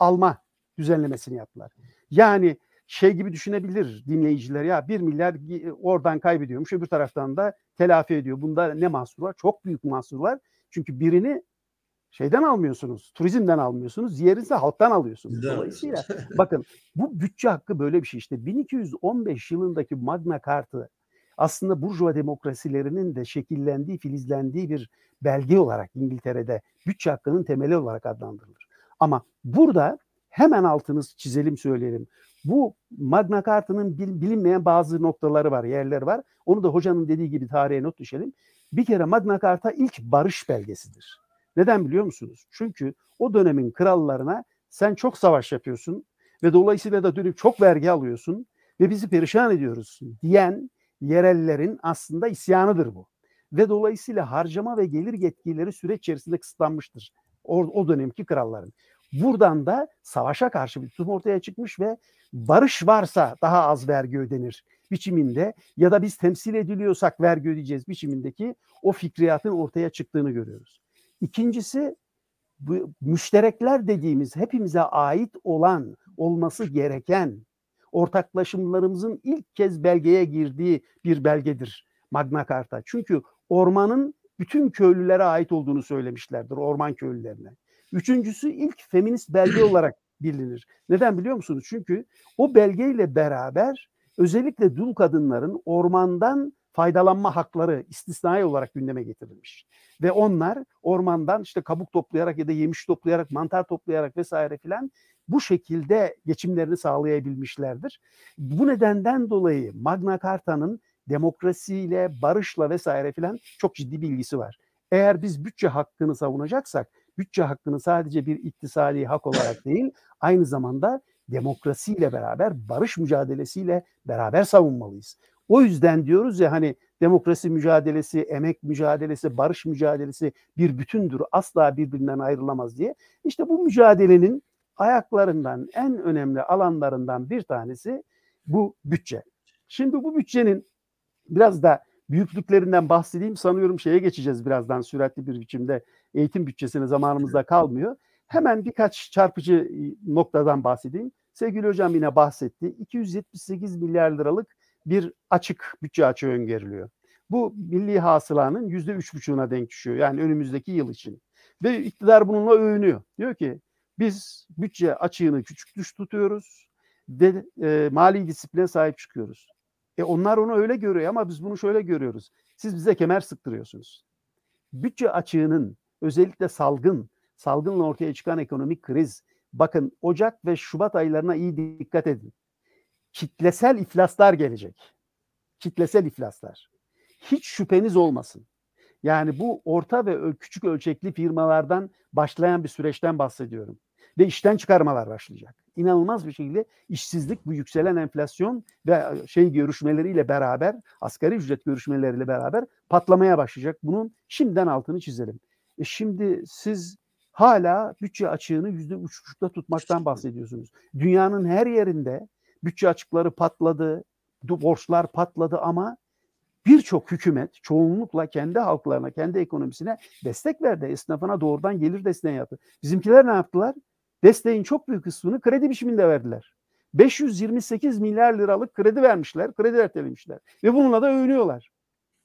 alma düzenlemesini yaptılar. Yani şey gibi düşünebilir dinleyiciler ya bir milyar oradan kaybediyormuş öbür taraftan da telafi ediyor. Bunda ne mahsur var? Çok büyük mahsur var. Çünkü birini şeyden almıyorsunuz, turizmden almıyorsunuz, diğerini ise halktan alıyorsunuz. Dolayısıyla bakın bu bütçe hakkı böyle bir şey işte 1215 yılındaki Magna Carta aslında Burjuva demokrasilerinin de şekillendiği, filizlendiği bir belge olarak İngiltere'de bütçe hakkının temeli olarak adlandırılır. Ama burada hemen altını çizelim söyleyelim. Bu Magna Carta'nın bilinmeyen bazı noktaları var, yerleri var. Onu da hocanın dediği gibi tarihe not düşelim. Bir kere Magna Carta ilk barış belgesidir. Neden biliyor musunuz? Çünkü o dönemin krallarına sen çok savaş yapıyorsun ve dolayısıyla da dönüp çok vergi alıyorsun ve bizi perişan ediyoruz diyen yerellerin aslında isyanıdır bu. Ve dolayısıyla harcama ve gelir yetkileri süreç içerisinde kısıtlanmıştır. O, o dönemki kralların. Buradan da savaşa karşı bir tutum ortaya çıkmış ve barış varsa daha az vergi ödenir biçiminde ya da biz temsil ediliyorsak vergi ödeyeceğiz biçimindeki o fikriyatın ortaya çıktığını görüyoruz. İkincisi bu müşterekler dediğimiz hepimize ait olan, olması gereken ortaklaşımlarımızın ilk kez belgeye girdiği bir belgedir Magna Carta. Çünkü ormanın bütün köylülere ait olduğunu söylemişlerdir, orman köylülerine. Üçüncüsü ilk feminist belge olarak bilinir. Neden biliyor musunuz? Çünkü o belgeyle beraber özellikle dul kadınların ormandan faydalanma hakları istisnai olarak gündeme getirilmiş. Ve onlar ormandan işte kabuk toplayarak ya da yemiş toplayarak, mantar toplayarak vesaire filan bu şekilde geçimlerini sağlayabilmişlerdir. Bu nedenden dolayı Magna Carta'nın demokrasiyle, barışla vesaire filan çok ciddi bilgisi var. Eğer biz bütçe hakkını savunacaksak, bütçe hakkını sadece bir iktisadi hak olarak değil, aynı zamanda demokrasiyle beraber, barış mücadelesiyle beraber savunmalıyız. O yüzden diyoruz ya hani demokrasi mücadelesi, emek mücadelesi, barış mücadelesi bir bütündür. Asla birbirinden ayrılamaz diye. İşte bu mücadelenin ayaklarından en önemli alanlarından bir tanesi bu bütçe. Şimdi bu bütçenin biraz da büyüklüklerinden bahsedeyim. Sanıyorum şeye geçeceğiz birazdan süratli bir biçimde. Eğitim bütçesine zamanımızda kalmıyor. Hemen birkaç çarpıcı noktadan bahsedeyim. Sevgili hocam yine bahsetti. 278 milyar liralık bir açık bütçe açığı öngörülüyor. Bu milli hasılanın yüzde üç buçuğuna denk düşüyor. Yani önümüzdeki yıl için. Ve iktidar bununla övünüyor. Diyor ki biz bütçe açığını küçük düş tutuyoruz ve e, mali disipline sahip çıkıyoruz. E onlar onu öyle görüyor ama biz bunu şöyle görüyoruz. Siz bize kemer sıktırıyorsunuz. Bütçe açığının özellikle salgın, salgınla ortaya çıkan ekonomik kriz. Bakın Ocak ve Şubat aylarına iyi dikkat edin. Kitlesel iflaslar gelecek. Kitlesel iflaslar. Hiç şüpheniz olmasın. Yani bu orta ve küçük ölçekli firmalardan başlayan bir süreçten bahsediyorum. Ve işten çıkarmalar başlayacak. İnanılmaz bir şekilde işsizlik, bu yükselen enflasyon ve şey görüşmeleriyle beraber, asgari ücret görüşmeleriyle beraber patlamaya başlayacak. Bunun şimdiden altını çizelim. E şimdi siz hala bütçe açığını yüzde üç buçukta tutmaktan bahsediyorsunuz. Dünyanın her yerinde bütçe açıkları patladı, borçlar patladı ama birçok hükümet çoğunlukla kendi halklarına, kendi ekonomisine destek verdi. Esnafına doğrudan gelir desteği yaptı. Bizimkiler ne yaptılar? Desteğin çok büyük kısmını kredi biçiminde verdiler. 528 milyar liralık kredi vermişler, kredi ertelemişler ve bununla da övünüyorlar.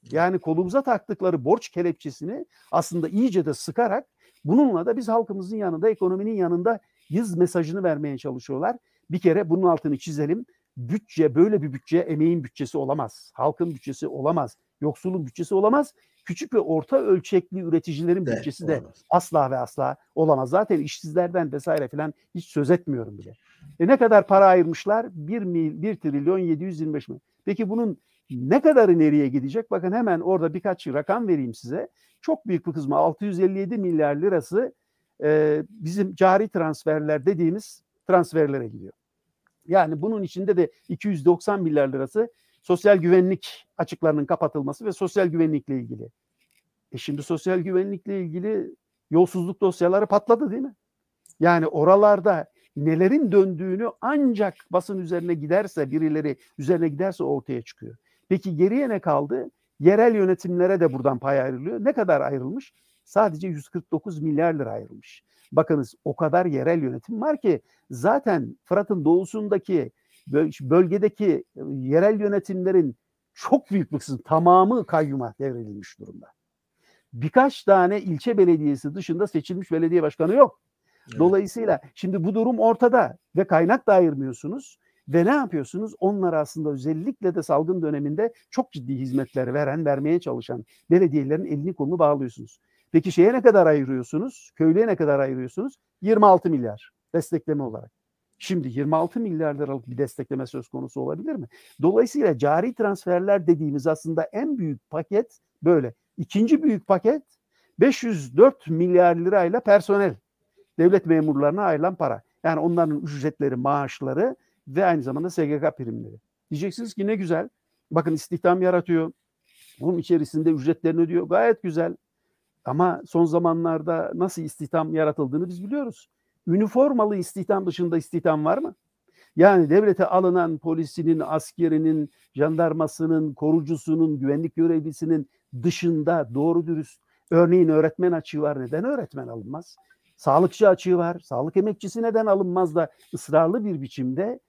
Yani kolumuza taktıkları borç kelepçesini aslında iyice de sıkarak bununla da biz halkımızın yanında, ekonominin yanında yüz mesajını vermeye çalışıyorlar. Bir kere bunun altını çizelim. Bütçe böyle bir bütçe emeğin bütçesi olamaz. Halkın bütçesi olamaz. Yoksulun bütçesi olamaz. Küçük ve orta ölçekli üreticilerin de, bütçesi de olamaz. asla ve asla olamaz. Zaten işsizlerden vesaire filan hiç söz etmiyorum bile. E ne kadar para ayırmışlar? 1, mil, 1 trilyon 725 milyon. Peki bunun ne kadarı nereye gidecek? Bakın hemen orada birkaç rakam vereyim size. Çok büyük bir kısmı 657 milyar lirası e, bizim cari transferler dediğimiz transferlere gidiyor. Yani bunun içinde de 290 milyar lirası sosyal güvenlik açıklarının kapatılması ve sosyal güvenlikle ilgili. E şimdi sosyal güvenlikle ilgili yolsuzluk dosyaları patladı değil mi? Yani oralarda nelerin döndüğünü ancak basın üzerine giderse birileri üzerine giderse ortaya çıkıyor. Peki geriye ne kaldı? Yerel yönetimlere de buradan pay ayrılıyor. Ne kadar ayrılmış? Sadece 149 milyar lira ayrılmış. Bakınız o kadar yerel yönetim var ki zaten Fırat'ın doğusundaki bölgedeki yerel yönetimlerin çok büyük bir kısmı tamamı kayyuma devredilmiş durumda. Birkaç tane ilçe belediyesi dışında seçilmiş belediye başkanı yok. Dolayısıyla şimdi bu durum ortada ve kaynak da ayırmıyorsunuz. Ve ne yapıyorsunuz? Onlar aslında özellikle de salgın döneminde çok ciddi hizmetler veren, vermeye çalışan belediyelerin elini kolunu bağlıyorsunuz. Peki şeye ne kadar ayırıyorsunuz? Köylüye ne kadar ayırıyorsunuz? 26 milyar destekleme olarak. Şimdi 26 milyar liralık bir destekleme söz konusu olabilir mi? Dolayısıyla cari transferler dediğimiz aslında en büyük paket böyle. İkinci büyük paket 504 milyar lirayla personel devlet memurlarına ayrılan para. Yani onların ücretleri, maaşları ve aynı zamanda SGK primleri. Diyeceksiniz ki ne güzel. Bakın istihdam yaratıyor. Bunun içerisinde ücretlerini ödüyor. Gayet güzel. Ama son zamanlarda nasıl istihdam yaratıldığını biz biliyoruz. Üniformalı istihdam dışında istihdam var mı? Yani devlete alınan polisinin, askerinin, jandarmasının, korucusunun, güvenlik görevlisinin dışında doğru dürüst örneğin öğretmen açığı var. Neden öğretmen alınmaz? Sağlıkçı açığı var. Sağlık emekçisi neden alınmaz da ısrarlı bir biçimde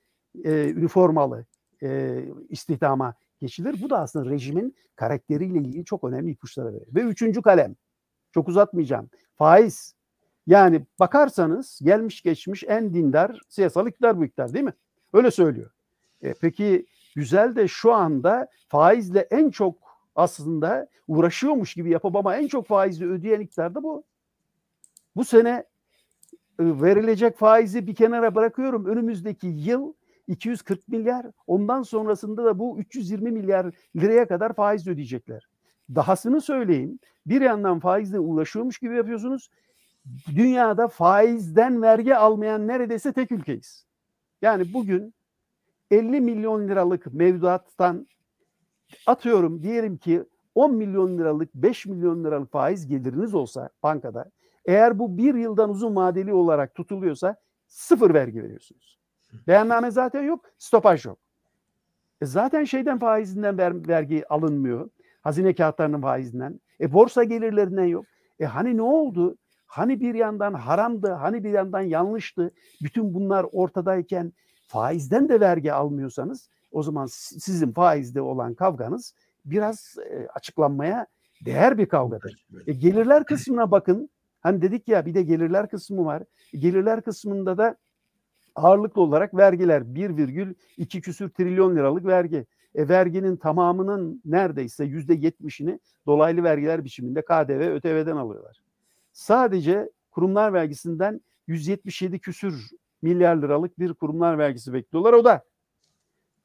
e, üniformalı e, istihdama geçilir. Bu da aslında rejimin karakteriyle ilgili çok önemli ipuçları verir. Ve üçüncü kalem, çok uzatmayacağım, faiz. Yani bakarsanız gelmiş geçmiş en dindar siyasal iktidar bu iktidar değil mi? Öyle söylüyor. E, peki güzel de şu anda faizle en çok aslında uğraşıyormuş gibi yapıp ama en çok faizi ödeyen iktidar da bu. Bu sene e, verilecek faizi bir kenara bırakıyorum. Önümüzdeki yıl 240 milyar. Ondan sonrasında da bu 320 milyar liraya kadar faiz ödeyecekler. Dahasını söyleyeyim. Bir yandan faizle uğraşıyormuş gibi yapıyorsunuz. Dünyada faizden vergi almayan neredeyse tek ülkeyiz. Yani bugün 50 milyon liralık mevduattan atıyorum diyelim ki 10 milyon liralık 5 milyon liralık faiz geliriniz olsa bankada eğer bu bir yıldan uzun vadeli olarak tutuluyorsa sıfır vergi veriyorsunuz. Beyanname zaten yok, stopaj yok. E zaten şeyden faizinden ver, vergi alınmıyor. Hazine kağıtlarının faizinden. E borsa gelirlerinden yok. E hani ne oldu? Hani bir yandan haramdı, hani bir yandan yanlıştı. Bütün bunlar ortadayken faizden de vergi almıyorsanız o zaman sizin faizde olan kavganız biraz e, açıklanmaya değer bir kavgadır. E, gelirler kısmına bakın. Hani dedik ya bir de gelirler kısmı var. Gelirler kısmında da ağırlıklı olarak vergiler 1,2 küsür trilyon liralık vergi. E, verginin tamamının neredeyse yüzde yetmişini dolaylı vergiler biçiminde KDV, ÖTV'den alıyorlar. Sadece kurumlar vergisinden 177 küsür milyar liralık bir kurumlar vergisi bekliyorlar. O da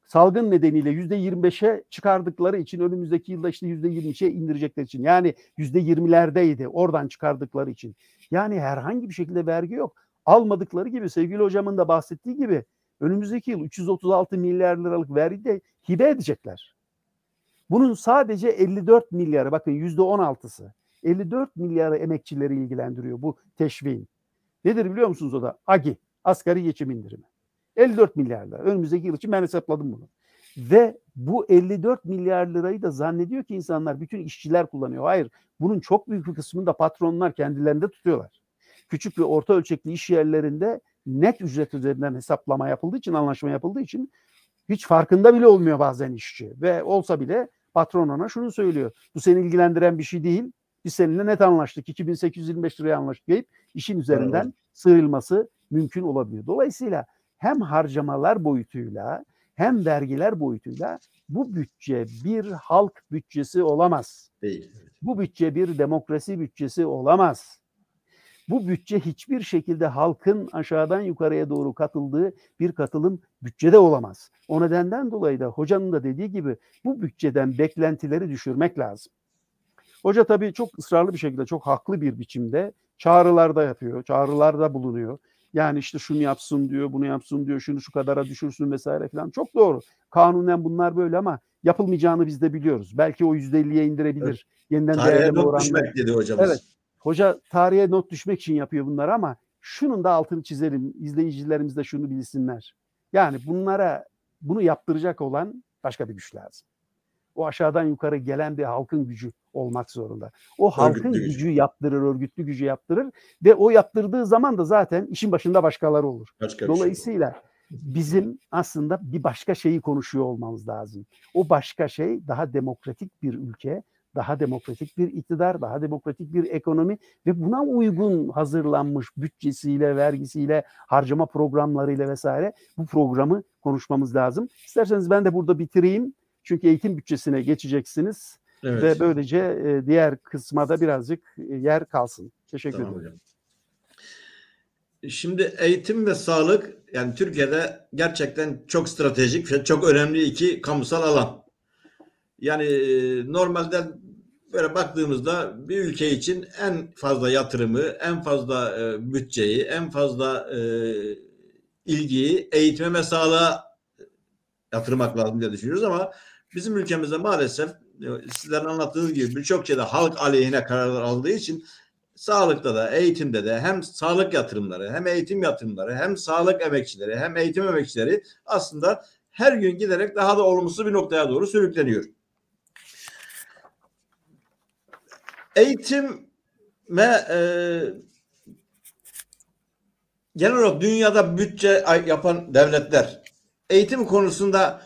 salgın nedeniyle yüzde 25'e çıkardıkları için önümüzdeki yılda işte yüzde 23'e indirecekler için. Yani yüzde 20'lerdeydi oradan çıkardıkları için. Yani herhangi bir şekilde vergi yok almadıkları gibi sevgili hocamın da bahsettiği gibi önümüzdeki yıl 336 milyar liralık vergi de hibe edecekler. Bunun sadece 54 milyarı bakın yüzde 16'sı 54 milyarı emekçileri ilgilendiriyor bu teşviğin. Nedir biliyor musunuz o da? AGI, asgari geçim indirimi. 54 milyar lira. Önümüzdeki yıl için ben hesapladım bunu. Ve bu 54 milyar lirayı da zannediyor ki insanlar bütün işçiler kullanıyor. Hayır. Bunun çok büyük bir kısmını da patronlar kendilerinde tutuyorlar. Küçük ve orta ölçekli iş yerlerinde net ücret üzerinden hesaplama yapıldığı için, anlaşma yapıldığı için hiç farkında bile olmuyor bazen işçi. Ve olsa bile patron ona şunu söylüyor. Bu seni ilgilendiren bir şey değil. Biz seninle net anlaştık. 2825 liraya anlaştık deyip işin üzerinden evet. sıyrılması mümkün olabiliyor. Dolayısıyla hem harcamalar boyutuyla hem vergiler boyutuyla bu bütçe bir halk bütçesi olamaz. Değil. Bu bütçe bir demokrasi bütçesi olamaz. Bu bütçe hiçbir şekilde halkın aşağıdan yukarıya doğru katıldığı bir katılım bütçede olamaz. O nedenden dolayı da hocanın da dediği gibi bu bütçeden beklentileri düşürmek lazım. Hoca tabii çok ısrarlı bir şekilde, çok haklı bir biçimde çağrılarda yapıyor, çağrılarda bulunuyor. Yani işte şunu yapsın diyor, bunu yapsın diyor, şunu şu kadara düşürsün vesaire falan. Çok doğru. Kanunen bunlar böyle ama yapılmayacağını biz de biliyoruz. Belki o yüzde elliye indirebilir. Evet. Yeniden Tarihe not düşmek dedi hocamız. Evet. Hoca tarihe not düşmek için yapıyor bunları ama şunun da altını çizelim. İzleyicilerimiz de şunu bilsinler. Yani bunlara bunu yaptıracak olan başka bir güç lazım. O aşağıdan yukarı gelen bir halkın gücü olmak zorunda. O halkın örgütlü gücü yaptırır, örgütlü gücü yaptırır ve o yaptırdığı zaman da zaten işin başında başkaları olur. Başka Dolayısıyla şey bizim aslında bir başka şeyi konuşuyor olmamız lazım. O başka şey daha demokratik bir ülke, daha demokratik bir iktidar, daha demokratik bir ekonomi ve buna uygun hazırlanmış bütçesiyle, vergisiyle, harcama programlarıyla vesaire bu programı konuşmamız lazım. İsterseniz ben de burada bitireyim. Çünkü eğitim bütçesine geçeceksiniz. Evet. Ve böylece e, diğer kısma da birazcık e, yer kalsın. Teşekkür tamam ederim. Hocam. Şimdi eğitim ve sağlık yani Türkiye'de gerçekten çok stratejik ve çok önemli iki kamusal alan. Yani e, normalde böyle baktığımızda bir ülke için en fazla yatırımı, en fazla e, bütçeyi, en fazla e, ilgiyi eğitime ve sağlığa yatırmak lazım diye düşünüyoruz ama bizim ülkemizde maalesef sizlerin anlattığınız gibi birçok şeyde halk aleyhine kararlar aldığı için sağlıkta da eğitimde de hem sağlık yatırımları hem eğitim yatırımları hem sağlık emekçileri hem eğitim emekçileri aslında her gün giderek daha da olumsuz bir noktaya doğru sürükleniyor. Eğitim ve e, genel olarak dünyada bütçe yapan devletler eğitim konusunda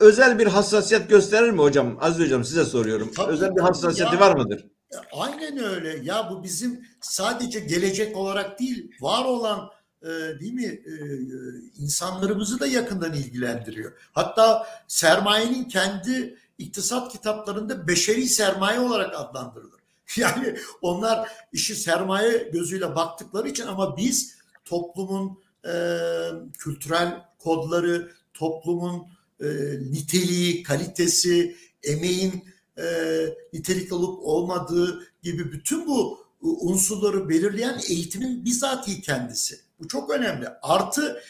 özel bir hassasiyet gösterir mi hocam? Aziz hocam size soruyorum. Tabii, özel bir hassasiyeti ya, var mıdır? Aynen öyle. Ya bu bizim sadece gelecek olarak değil, var olan e, değil mi e, insanlarımızı da yakından ilgilendiriyor. Hatta sermayenin kendi iktisat kitaplarında beşeri sermaye olarak adlandırılır. Yani onlar işi sermaye gözüyle baktıkları için ama biz toplumun e, kültürel kodları, toplumun e, niteliği, kalitesi, emeğin e, nitelik olup olmadığı gibi bütün bu unsurları belirleyen eğitimin bizatihi kendisi. Bu çok önemli. Artı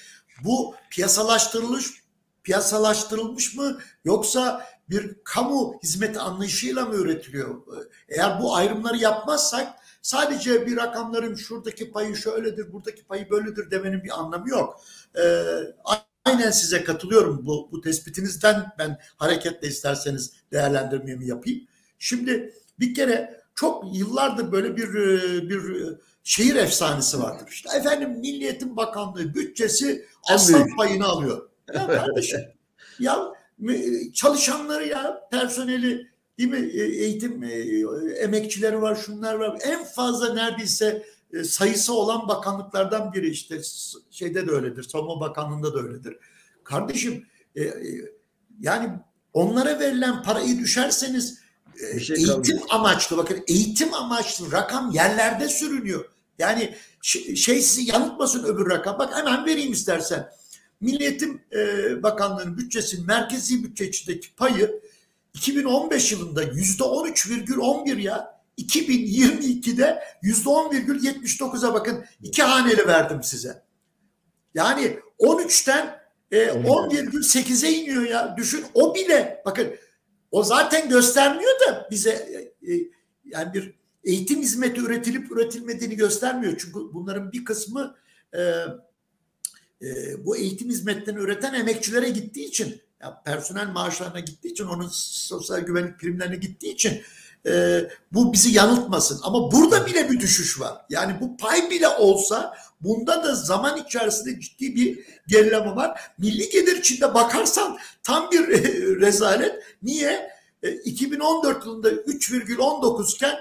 bu piyasalaştırılmış piyasalaştırılmış mı yoksa bir kamu hizmeti anlayışıyla mı üretiliyor? Eğer bu ayrımları yapmazsak sadece bir rakamların şuradaki payı şöyledir, buradaki payı böyledir demenin bir anlamı yok. Ee, aynen size katılıyorum bu, bu tespitinizden ben hareketle isterseniz değerlendirmemi yapayım. Şimdi bir kere çok yıllardır böyle bir bir şehir efsanesi vardır. İşte efendim Milliyetin Bakanlığı bütçesi aslan payını alıyor. Ya kardeşim ya çalışanları ya personeli değil mi? E, eğitim e, emekçileri var şunlar var. En fazla neredeyse e, sayısı olan bakanlıklardan biri işte. Şeyde de öyledir savunma bakanlığında da öyledir. Kardeşim yani onlara verilen parayı düşerseniz şey eğitim kalmış. amaçlı bakın eğitim amaçlı rakam yerlerde sürünüyor. Yani şey sizi yanıltmasın öbür rakam. Bak hemen vereyim istersen Milliyetin e, Bakanlığı'nın bütçesinin merkezi bütçe içindeki payı 2015 yılında yüzde 13,11 ya 2022'de yüzde 10,79'a bakın iki haneli verdim size. Yani 13'ten e, 10,8'e iniyor ya. Düşün o bile bakın o zaten göstermiyor da bize e, e, yani bir eğitim hizmeti üretilip üretilmediğini göstermiyor. Çünkü bunların bir kısmı e, e, bu eğitim hizmetlerini üreten emekçilere gittiği için ya personel maaşlarına gittiği için onun sosyal güvenlik primlerine gittiği için e, bu bizi yanıltmasın. Ama burada bile bir düşüş var. Yani bu pay bile olsa bunda da zaman içerisinde ciddi bir gerileme var. Milli gelir içinde bakarsan tam bir rezalet. Niye? E, 2014 yılında 3,19 iken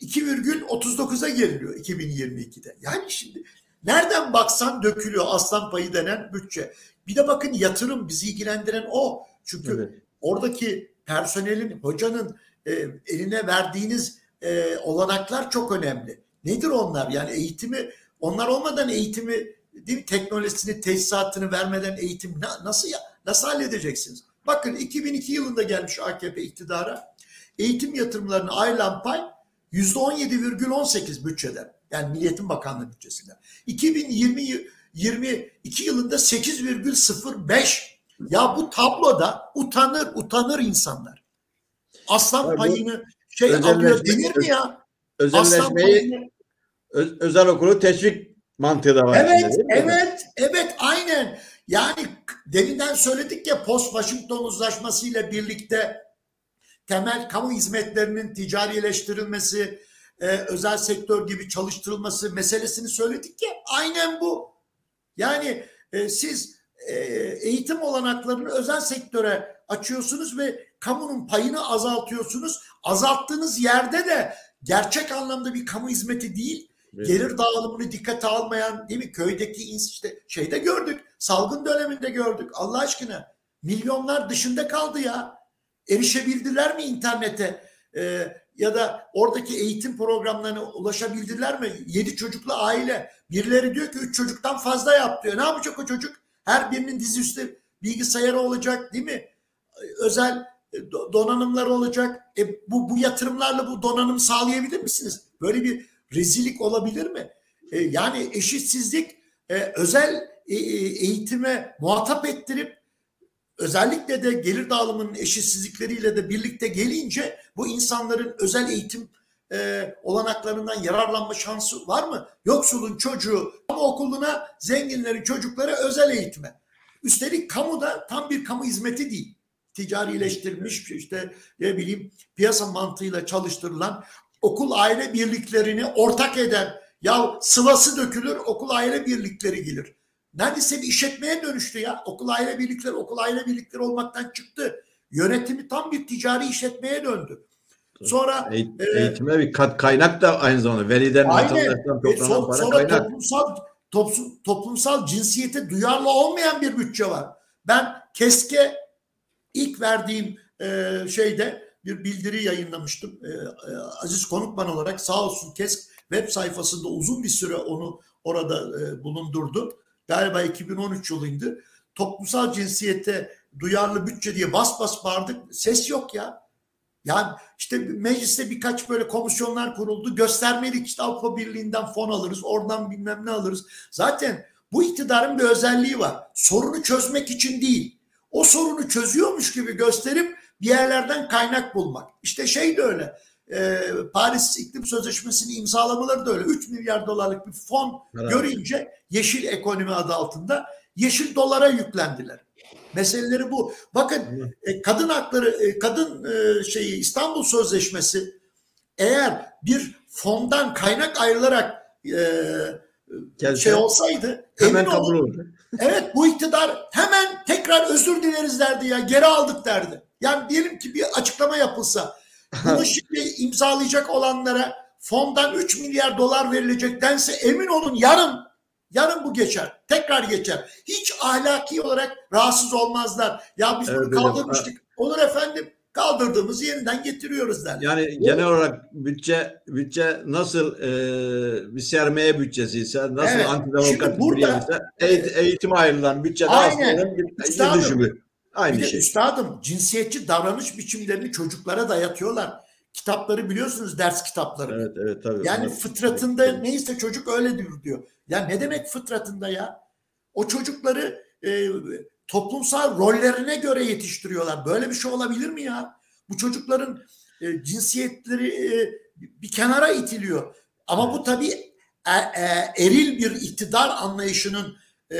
2,39'a geriliyor 2022'de. Yani şimdi nereden baksan dökülüyor aslan payı denen bütçe. Bir de bakın yatırım bizi ilgilendiren o. Çünkü evet. oradaki personelin, hocanın e, eline verdiğiniz e, olanaklar çok önemli. Nedir onlar? Yani eğitimi, onlar olmadan eğitimi, değil mi? teknolojisini, tesisatını vermeden eğitim na, nasıl ya, nasıl halledeceksiniz? Bakın 2002 yılında gelmiş AKP iktidara. Eğitim yatırımlarına ayrılan pay %17,18 bütçeden. Yani Milliyetin Bakanlığı bütçesinden. 2020 22 yılında 8,05. Ya bu tabloda utanır utanır insanlar. Aslan yani payını şey alıyor denir mi ya? Özelleşmeyi öz, özel okulu teşvik mantığı da var. Evet, şimdi, evet, evet aynen. Yani deminden söyledik ya post Washington uzlaşması ile birlikte temel kamu hizmetlerinin ticarileştirilmesi, e, özel sektör gibi çalıştırılması meselesini söyledik ya aynen bu. Yani e, siz e, eğitim olanaklarını özel sektöre açıyorsunuz ve kamunun payını azaltıyorsunuz. Azalttığınız yerde de gerçek anlamda bir kamu hizmeti değil, evet. gelir dağılımını dikkate almayan değil mi? Köydeki işte şeyde gördük, salgın döneminde gördük. Allah aşkına milyonlar dışında kaldı ya. Erişebildiler mi internete? Ee, ya da oradaki eğitim programlarına ulaşabildiler mi? Yedi çocuklu aile. Birileri diyor ki üç çocuktan fazla yap diyor. Ne yapacak o çocuk? Her birinin dizüstü bilgisayarı olacak değil mi? Özel e, donanımlar olacak. E, bu, bu yatırımlarla bu donanım sağlayabilir misiniz? Böyle bir rezillik olabilir mi? E, yani eşitsizlik e, özel e, e eğitime muhatap ettirip özellikle de gelir dağılımının eşitsizlikleriyle de birlikte gelince bu insanların özel eğitim e, olanaklarından yararlanma şansı var mı? Yoksulun çocuğu ama okuluna, zenginlerin çocukları özel eğitime. Üstelik kamu da tam bir kamu hizmeti değil. Ticarileştirilmiş işte ne bileyim piyasa mantığıyla çalıştırılan okul aile birliklerini ortak eden ya sıvası dökülür okul aile birlikleri gelir. Neredeyse bir işletmeye dönüştü ya. Okul aile birlikleri okul aile birlikleri olmaktan çıktı. Yönetimi tam bir ticari işletmeye döndü. Sonra Eğit, e, eğitime bir kat kaynak da aynı zamanda veliden vatandaştan toplanan son, para sonra kaynak. Toplumsal, toplum, toplumsal cinsiyete duyarlı olmayan bir bütçe var. Ben KESK'e ilk verdiğim e, şeyde bir bildiri yayınlamıştım. E, e, Aziz Konukman olarak sağ olsun KESK web sayfasında uzun bir süre onu orada e, bulundurdu galiba 2013 yılıydı. Toplumsal cinsiyete duyarlı bütçe diye bas bas bağırdık. Ses yok ya. Yani işte mecliste birkaç böyle komisyonlar kuruldu. Göstermelik işte Avrupa Birliği'nden fon alırız. Oradan bilmem ne alırız. Zaten bu iktidarın bir özelliği var. Sorunu çözmek için değil. O sorunu çözüyormuş gibi gösterip bir yerlerden kaynak bulmak. İşte şey de öyle e, Paris İklim Sözleşmesi'ni imzalamaları da öyle. 3 milyar dolarlık bir fon evet. görünce yeşil ekonomi adı altında yeşil dolara yüklendiler. Meseleleri bu. Bakın e, kadın hakları, e, kadın e, şeyi İstanbul Sözleşmesi eğer bir fondan kaynak ayrılarak e, Gelse, şey olsaydı hemen kabul olurdu. Evet bu iktidar hemen tekrar özür dileriz derdi ya geri aldık derdi. Yani diyelim ki bir açıklama yapılsa bunu şimdi imzalayacak olanlara fondan 3 milyar dolar verilecek dense emin olun yarın yarın bu geçer. Tekrar geçer. Hiç ahlaki olarak rahatsız olmazlar. Ya biz evet, bunu kaldırmıştık. Evet. Olur efendim kaldırdığımızı yeniden getiriyoruz der. Yani Bu, genel olarak bütçe bütçe nasıl e, bir sermaye bütçesi ise nasıl evet, antidemokratik bir ise eğitim, eğitime ayrılan bütçe de aslında bir, bir düşümü. Aynı bir de şey. üstadım cinsiyetçi davranış biçimlerini çocuklara dayatıyorlar. Kitapları biliyorsunuz ders kitapları. Evet evet tabii. Yani Onlar, fıtratında evet. neyse çocuk öyle diyor diyor. Ya ne demek fıtratında ya? O çocukları e, toplumsal rollerine göre yetiştiriyorlar. Böyle bir şey olabilir mi ya? Bu çocukların e, cinsiyetleri e, bir kenara itiliyor. Ama bu tabii e, e, eril bir iktidar anlayışının e,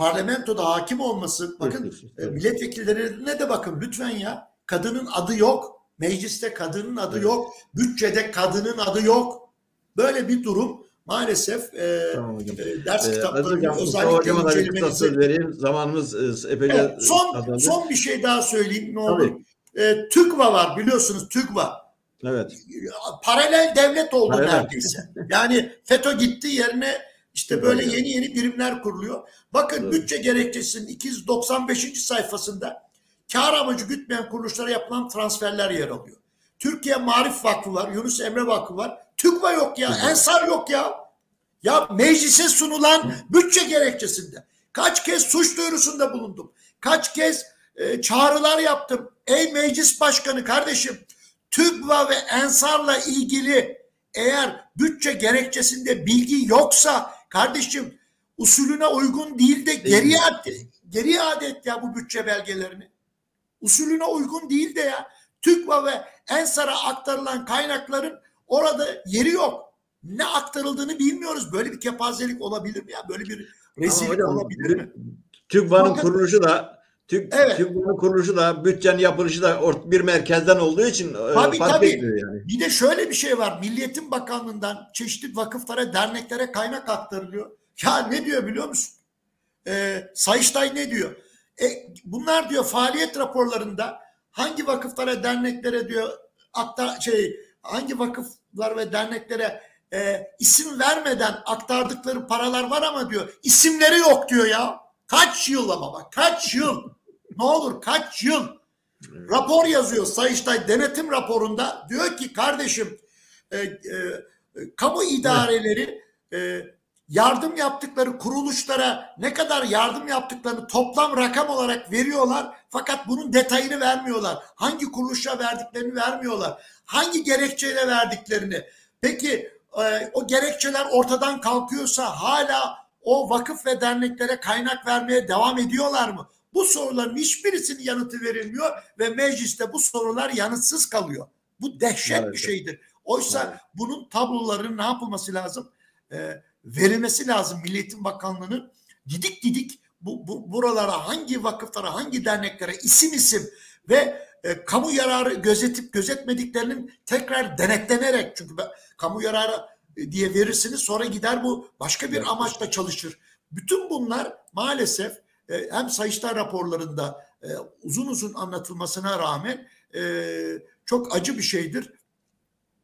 parlamentoda hakim olması. Bakın e, milletvekillerine de bakın lütfen ya. Kadının adı yok. Mecliste kadının adı Evet. yok. Bütçede kadının adı yok. Böyle bir durum maalesef e, Tamam hocam. e, ders Ee, özellikle incelemenizi vereyim. Zamanımız e, epeyce Evet, son azaldı. son bir şey daha söyleyeyim ne olur. Tabii. E, TÜGVA var biliyorsunuz TÜGVA. Evet. Paralel devlet oldu Paralel. neredeyse. Yani FETÖ gitti yerine işte böyle Evet. yeni yeni birimler kuruluyor. Bakın Evet. bütçe gerekçesinin 295. sayfasında kar amacı gütmeyen kuruluşlara yapılan transferler yer alıyor. Türkiye Marif Vakfı var, Yunus Emre Vakfı var. TÜGVA yok ya, TÜGVA. Ensar yok ya. Ya meclise sunulan bütçe gerekçesinde kaç kez suç duyurusunda bulundum. Kaç kez e, çağrılar yaptım. Ey meclis başkanı kardeşim TÜGVA ve Ensar'la ilgili eğer bütçe gerekçesinde bilgi yoksa kardeşim usulüne uygun değil de geriye at, geriye iade et ya bu bütçe belgelerini. Usulüne uygun değil de ya TÜGVA ve Ensar'a aktarılan kaynakların orada yeri yok. Ne aktarıldığını bilmiyoruz. Böyle bir kepazelik olabilir mi ya? Böyle bir rezillik hocam, olabilir mi? TÜGVA'nın Bakın- kuruluşu da TÜG, Evet. TÜGVA'nın kuruluşu da bütçenin yapılışı da bir merkezden olduğu için e, Tabii, fark tabii. etmiyor yani. Bir de şöyle bir şey var. Milliyetin Bakanlığı'ndan çeşitli vakıflara, derneklere kaynak aktarılıyor. Ya ne diyor biliyor musun? Ee, Sayıştay ne diyor? E, bunlar diyor faaliyet raporlarında hangi vakıflara, derneklere diyor aktar şey hangi vakıflar ve derneklere e, isim vermeden aktardıkları paralar var ama diyor isimleri yok diyor ya. Kaç yıl ama bak kaç yıl? Ne olur kaç yıl? Rapor yazıyor Sayıştay denetim raporunda. Diyor ki kardeşim e, e, kamu idareleri e, yardım yaptıkları kuruluşlara ne kadar yardım yaptıklarını toplam rakam olarak veriyorlar. Fakat bunun detayını vermiyorlar. Hangi kuruluşa verdiklerini vermiyorlar. Hangi gerekçeyle verdiklerini. Peki e, o gerekçeler ortadan kalkıyorsa hala o vakıf ve derneklere kaynak vermeye devam ediyorlar mı? Bu soruların hiçbirisinin yanıtı verilmiyor ve mecliste bu sorular yanıtsız kalıyor. Bu dehşet Evet. bir şeydir. Oysa Evet. bunun tablolarının ne yapılması lazım? Ee, verilmesi lazım Milliyetin Bakanlığı'nın didik didik bu, bu buralara hangi vakıflara hangi derneklere isim isim ve e, kamu yararı gözetip gözetmediklerinin tekrar denetlenerek çünkü ben, kamu yararı e, diye verirsiniz sonra gider bu başka bir Evet. amaçla çalışır. Bütün bunlar maalesef e, hem Sayıştay raporlarında e, uzun uzun anlatılmasına rağmen e, çok acı bir şeydir.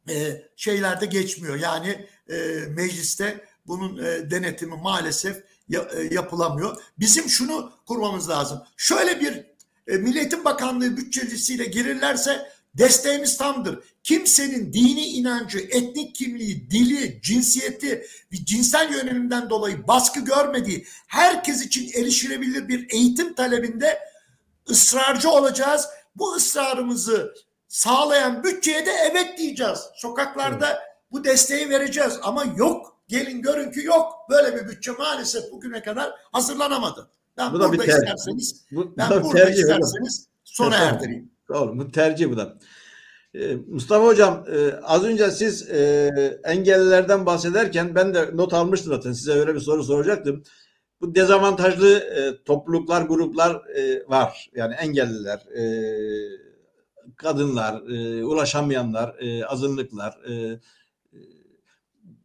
E, şeylerde geçmiyor. Yani e, mecliste bunun e, denetimi maalesef ya- e, yapılamıyor. Bizim şunu kurmamız lazım. Şöyle bir e, Milliyetin Bakanlığı bütçesiyle girirlerse desteğimiz tamdır. Kimsenin dini inancı, etnik kimliği, dili, cinsiyeti ve cinsel yönelinden dolayı baskı görmediği herkes için erişilebilir bir eğitim talebinde ısrarcı olacağız. Bu ısrarımızı sağlayan bütçeye de evet diyeceğiz. Sokaklarda bu desteği vereceğiz ama yok. Gelin görün ki yok. Böyle bir bütçe maalesef bugüne kadar hazırlanamadı. Ben Bu da bir burada tercih. isterseniz Bu, bu ben bir burada tercih isterseniz sona erdireyim. Doğru. Bu tercih bu da. Ee, Mustafa Hocam e, az önce siz e, engellilerden bahsederken ben de not almıştım zaten size öyle bir soru soracaktım. Bu dezavantajlı e, topluluklar, gruplar e, var. Yani engelliler, e, kadınlar, e, ulaşamayanlar, e, azınlıklar. E, e,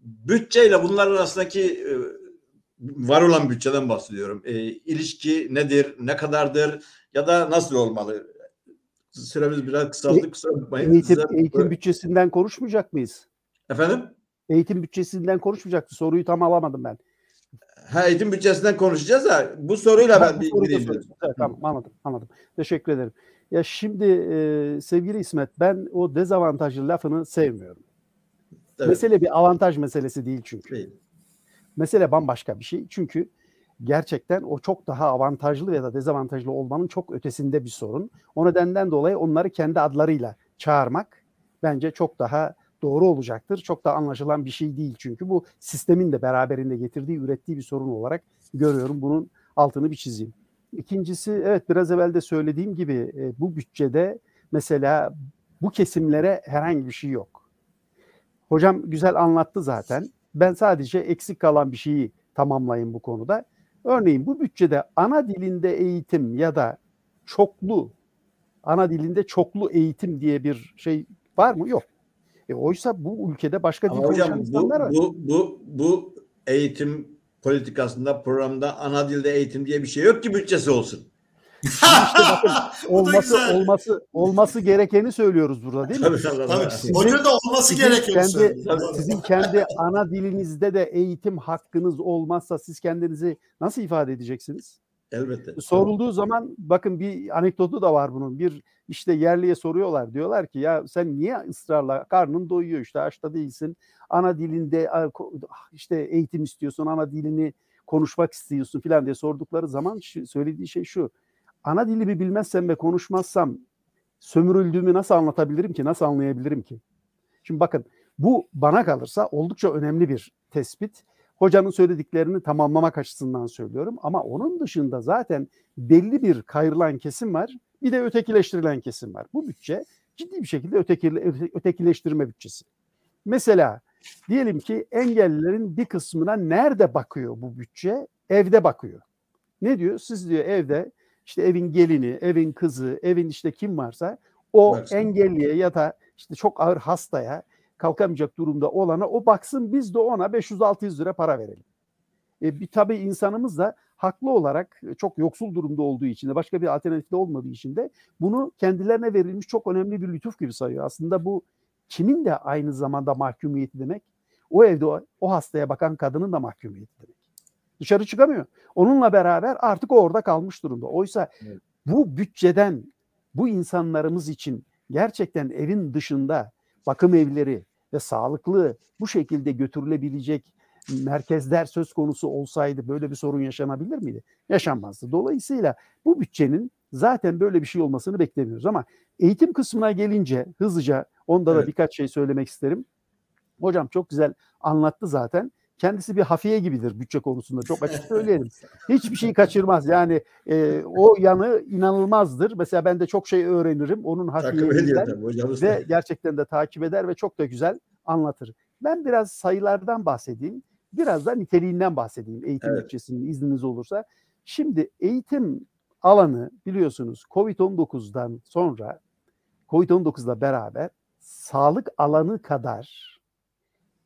bütçeyle bunlar arasındaki e, var olan bütçeden bahsediyorum. E, ilişki nedir, ne kadardır ya da nasıl olmalı? Süremiz biraz kısaldı kusura bakmayın. Eğitim, Size- eğitim bütçesinden konuşmayacak mıyız? Efendim? Eğitim bütçesinden konuşmayacaktı. Soruyu tam alamadım ben. Ha, eğitim bütçesinden konuşacağız da bu soruyla ben bu bir gireyim. Evet, tamam anladım anladım. Teşekkür ederim. Ya şimdi e, sevgili İsmet ben o dezavantajlı lafını sevmiyorum. Evet, Mesele bir avantaj meselesi değil çünkü. değil. Mesele bambaşka bir şey. Çünkü gerçekten o çok daha avantajlı ya da dezavantajlı olmanın çok ötesinde bir sorun. O nedenden dolayı onları kendi adlarıyla çağırmak bence çok daha doğru olacaktır. Çok da anlaşılan bir şey değil çünkü bu sistemin de beraberinde getirdiği, ürettiği bir sorun olarak görüyorum. Bunun altını bir çizeyim. İkincisi evet biraz evvel de söylediğim gibi e, bu bütçede mesela bu kesimlere herhangi bir şey yok. Hocam güzel anlattı zaten. Ben sadece eksik kalan bir şeyi tamamlayayım bu konuda. Örneğin bu bütçede ana dilinde eğitim ya da çoklu ana dilinde çoklu eğitim diye bir şey var mı? Yok. E oysa bu ülkede başka dil Ama konuşan hocam bu, insanlar var. bu, bu, bu eğitim politikasında programda ana dilde eğitim diye bir şey yok ki bütçesi olsun. İşte bakın olması olması olması gerekeni söylüyoruz burada değil mi? Tabii, tabii, Tabii. tabii. Hoca da olması Sizin gerekeni kendi- söylüyor. Sizin kendi ana dilinizde de eğitim hakkınız olmazsa siz kendinizi nasıl ifade edeceksiniz? Elbette. Sorulduğu zaman bakın bir anekdotu da var bunun. Bir işte yerliye soruyorlar. Diyorlar ki ya sen niye ısrarla karnın doyuyor işte açta değilsin. Ana dilinde işte eğitim istiyorsun. Ana dilini konuşmak istiyorsun filan diye sordukları zaman söylediği şey şu. Ana dilimi bilmezsem ve konuşmazsam sömürüldüğümü nasıl anlatabilirim ki? Nasıl anlayabilirim ki? Şimdi bakın bu bana kalırsa oldukça önemli bir tespit. Hocanın söylediklerini tamamlamak açısından söylüyorum ama onun dışında zaten belli bir kayrılan kesim var. Bir de ötekileştirilen kesim var. Bu bütçe ciddi bir şekilde ötekile, öte- ötekileştirme bütçesi. Mesela diyelim ki engellilerin bir kısmına nerede bakıyor bu bütçe? Evde bakıyor. Ne diyor? Siz diyor evde işte evin gelini, evin kızı, evin işte kim varsa o Baksın. engelliye ya da işte çok ağır hastaya kalkamayacak durumda olana o baksın biz de ona 500-600 lira para verelim. E, bir tabii insanımız da haklı olarak çok yoksul durumda olduğu için de başka bir alternatif de olmadığı için de bunu kendilerine verilmiş çok önemli bir lütuf gibi sayıyor. Aslında bu kimin de aynı zamanda mahkumiyeti demek? O evde o, o hastaya bakan kadının da mahkumiyeti demek. Dışarı çıkamıyor. Onunla beraber artık o orada kalmış durumda. Oysa Evet. bu bütçeden bu insanlarımız için gerçekten evin dışında bakım evleri ve sağlıklı bu şekilde götürülebilecek merkezler söz konusu olsaydı böyle bir sorun yaşanabilir miydi? Yaşanmazdı. Dolayısıyla bu bütçenin zaten böyle bir şey olmasını beklemiyoruz ama eğitim kısmına gelince hızlıca onda da Evet. birkaç şey söylemek isterim. Hocam çok güzel anlattı zaten. Kendisi bir hafiye gibidir bütçe konusunda çok açık söyleyelim. Hiçbir şeyi kaçırmaz. Yani e, o yanı inanılmazdır. Mesela ben de çok şey öğrenirim onun hafiyeliğinden ve gerçekten de takip eder ve çok da güzel anlatır. Ben biraz sayılardan bahsedeyim. Biraz da niteliğinden bahsedeyim eğitim Evet. bütçesinin izniniz olursa. Şimdi eğitim alanı biliyorsunuz Covid-19'dan sonra Covid-19'la beraber sağlık alanı kadar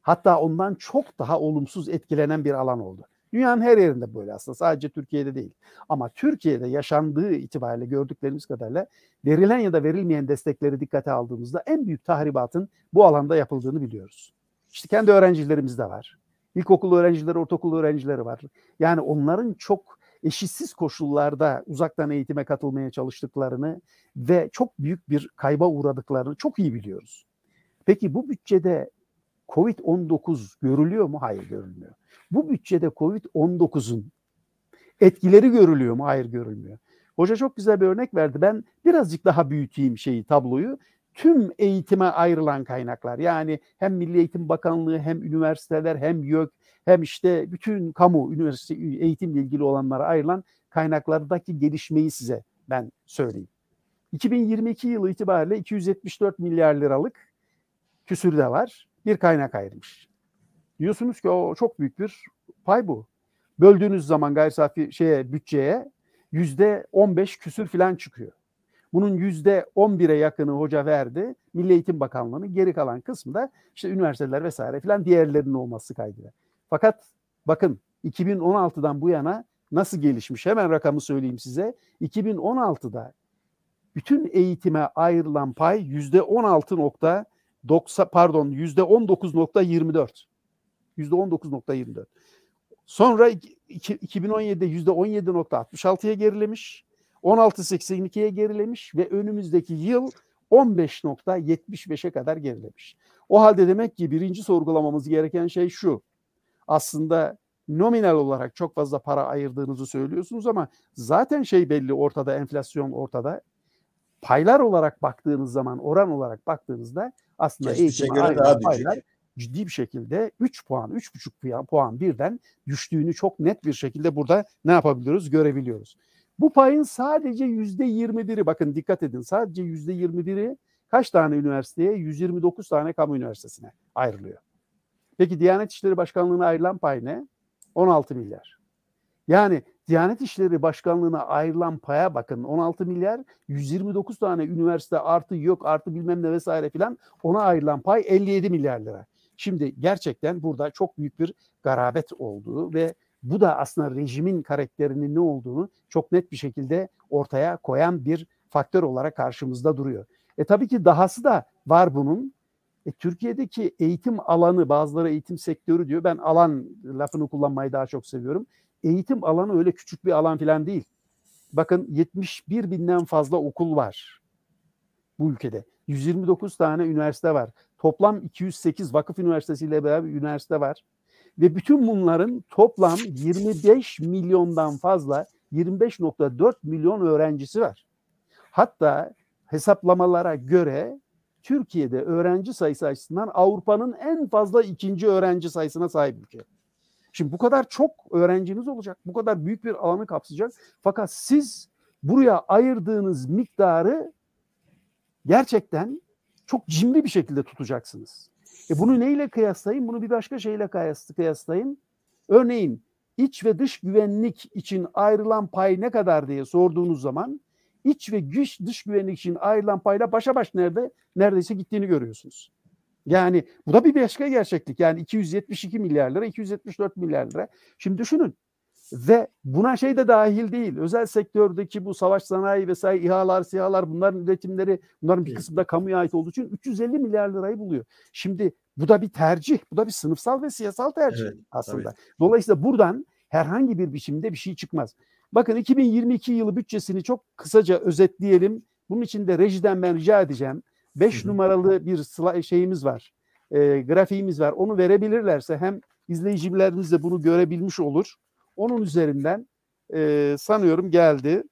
hatta ondan çok daha olumsuz etkilenen bir alan oldu. Dünyanın her yerinde böyle aslında sadece Türkiye'de değil. Ama Türkiye'de yaşandığı itibariyle gördüklerimiz kadarıyla verilen ya da verilmeyen destekleri dikkate aldığımızda en büyük tahribatın bu alanda yapıldığını biliyoruz. İşte kendi öğrencilerimiz de var. İlkokul öğrencileri, ortaokul öğrencileri var. Yani onların çok eşitsiz koşullarda uzaktan eğitime katılmaya çalıştıklarını ve çok büyük bir kayba uğradıklarını çok iyi biliyoruz. Peki bu bütçede Covid-19 görülüyor mu? Hayır görülmüyor. Bu bütçede Covid-19'un etkileri görülüyor mu? Hayır görülmüyor. Hoca çok güzel bir örnek verdi. Ben birazcık daha büyüteyim şeyi, tabloyu. Tüm eğitime ayrılan kaynaklar yani hem Milli Eğitim Bakanlığı hem üniversiteler hem YÖK hem işte bütün kamu üniversite eğitimle ilgili olanlara ayrılan kaynaklardaki gelişmeyi size ben söyleyeyim. 2022 yılı itibariyle 274 milyar liralık küsürde var. Bir kaynak ayırmış. Diyorsunuz ki o çok büyük bir pay bu. Böldüğünüz zaman gayri safi şeye bütçeye yüzde 15 küsür falan çıkıyor. Bunun yüzde 11'e yakını hoca verdi. Milli Eğitim Bakanlığı'nın geri kalan kısmı da işte üniversiteler vesaire filan diğerlerinin olması kaydıyla. Fakat bakın 2016'dan bu yana nasıl gelişmiş? Hemen rakamı söyleyeyim size. 2016'da bütün eğitime ayrılan pay yüzde 16.90 pardon yüzde 19.24. Yüzde 19.24. Sonra 2017'de yüzde 17.66'ya gerilemiş. 16.82'ye gerilemiş ve önümüzdeki yıl 15.75'e kadar gerilemiş. O halde demek ki birinci sorgulamamız gereken şey şu. Aslında nominal olarak çok fazla para ayırdığınızı söylüyorsunuz ama zaten şey belli ortada enflasyon ortada. Paylar olarak baktığınız zaman oran olarak baktığınızda aslında Geçmişe eğitime göre daha düşük. ciddi bir şekilde 3 puan, 3,5 puan, puan birden düştüğünü çok net bir şekilde burada ne yapabiliyoruz görebiliyoruz. Bu payın sadece yüzde 21'i bakın dikkat edin sadece yüzde 21'i kaç tane üniversiteye? 129 tane kamu üniversitesine ayrılıyor. Peki Diyanet İşleri Başkanlığı'na ayrılan pay ne? 16 milyar. Yani Diyanet İşleri Başkanlığı'na ayrılan paya bakın 16 milyar 129 tane üniversite artı yok artı bilmem ne vesaire filan ona ayrılan pay 57 milyar lira. Şimdi gerçekten burada çok büyük bir garabet olduğu ve bu da aslında rejimin karakterinin ne olduğunu çok net bir şekilde ortaya koyan bir faktör olarak karşımızda duruyor. E tabii ki dahası da var bunun. E, Türkiye'deki eğitim alanı, bazıları eğitim sektörü diyor. Ben alan lafını kullanmayı daha çok seviyorum. Eğitim alanı öyle küçük bir alan falan değil. Bakın 71 binden fazla okul var bu ülkede. 129 tane üniversite var. Toplam 208 vakıf üniversitesiyle beraber üniversite var. Ve bütün bunların toplam 25 milyondan fazla 25.4 milyon öğrencisi var. Hatta hesaplamalara göre Türkiye'de öğrenci sayısı açısından Avrupa'nın en fazla ikinci öğrenci sayısına sahip ülke. Şimdi bu kadar çok öğrenciniz olacak. Bu kadar büyük bir alanı kapsayacak. Fakat siz buraya ayırdığınız miktarı gerçekten çok cimri bir şekilde tutacaksınız. E bunu neyle kıyaslayın? Bunu bir başka şeyle kıyaslayın. Örneğin iç ve dış güvenlik için ayrılan pay ne kadar diye sorduğunuz zaman iç ve güç dış güvenlik için ayrılan payla başa baş nerede? Neredeyse gittiğini görüyorsunuz. Yani bu da bir başka gerçeklik. Yani 272 milyar lira, 274 milyar lira. Şimdi düşünün. Ve buna şey de dahil değil. Özel sektördeki bu savaş sanayi vesaire İHA'lar, SİHA'lar bunların üretimleri bunların bir kısmı da kamuya ait olduğu için 350 milyar lirayı buluyor. Şimdi bu da bir tercih. Bu da bir sınıfsal ve siyasal tercih evet, aslında. Tabii. Dolayısıyla buradan herhangi bir biçimde bir şey çıkmaz. Bakın 2022 yılı bütçesini çok kısaca özetleyelim. Bunun için de rejiden ben rica edeceğim. 5 numaralı bir şeyimiz var. E, grafiğimiz var. Onu verebilirlerse hem izleyicilerimiz de bunu görebilmiş olur. Onun üzerinden e, sanıyorum geldi.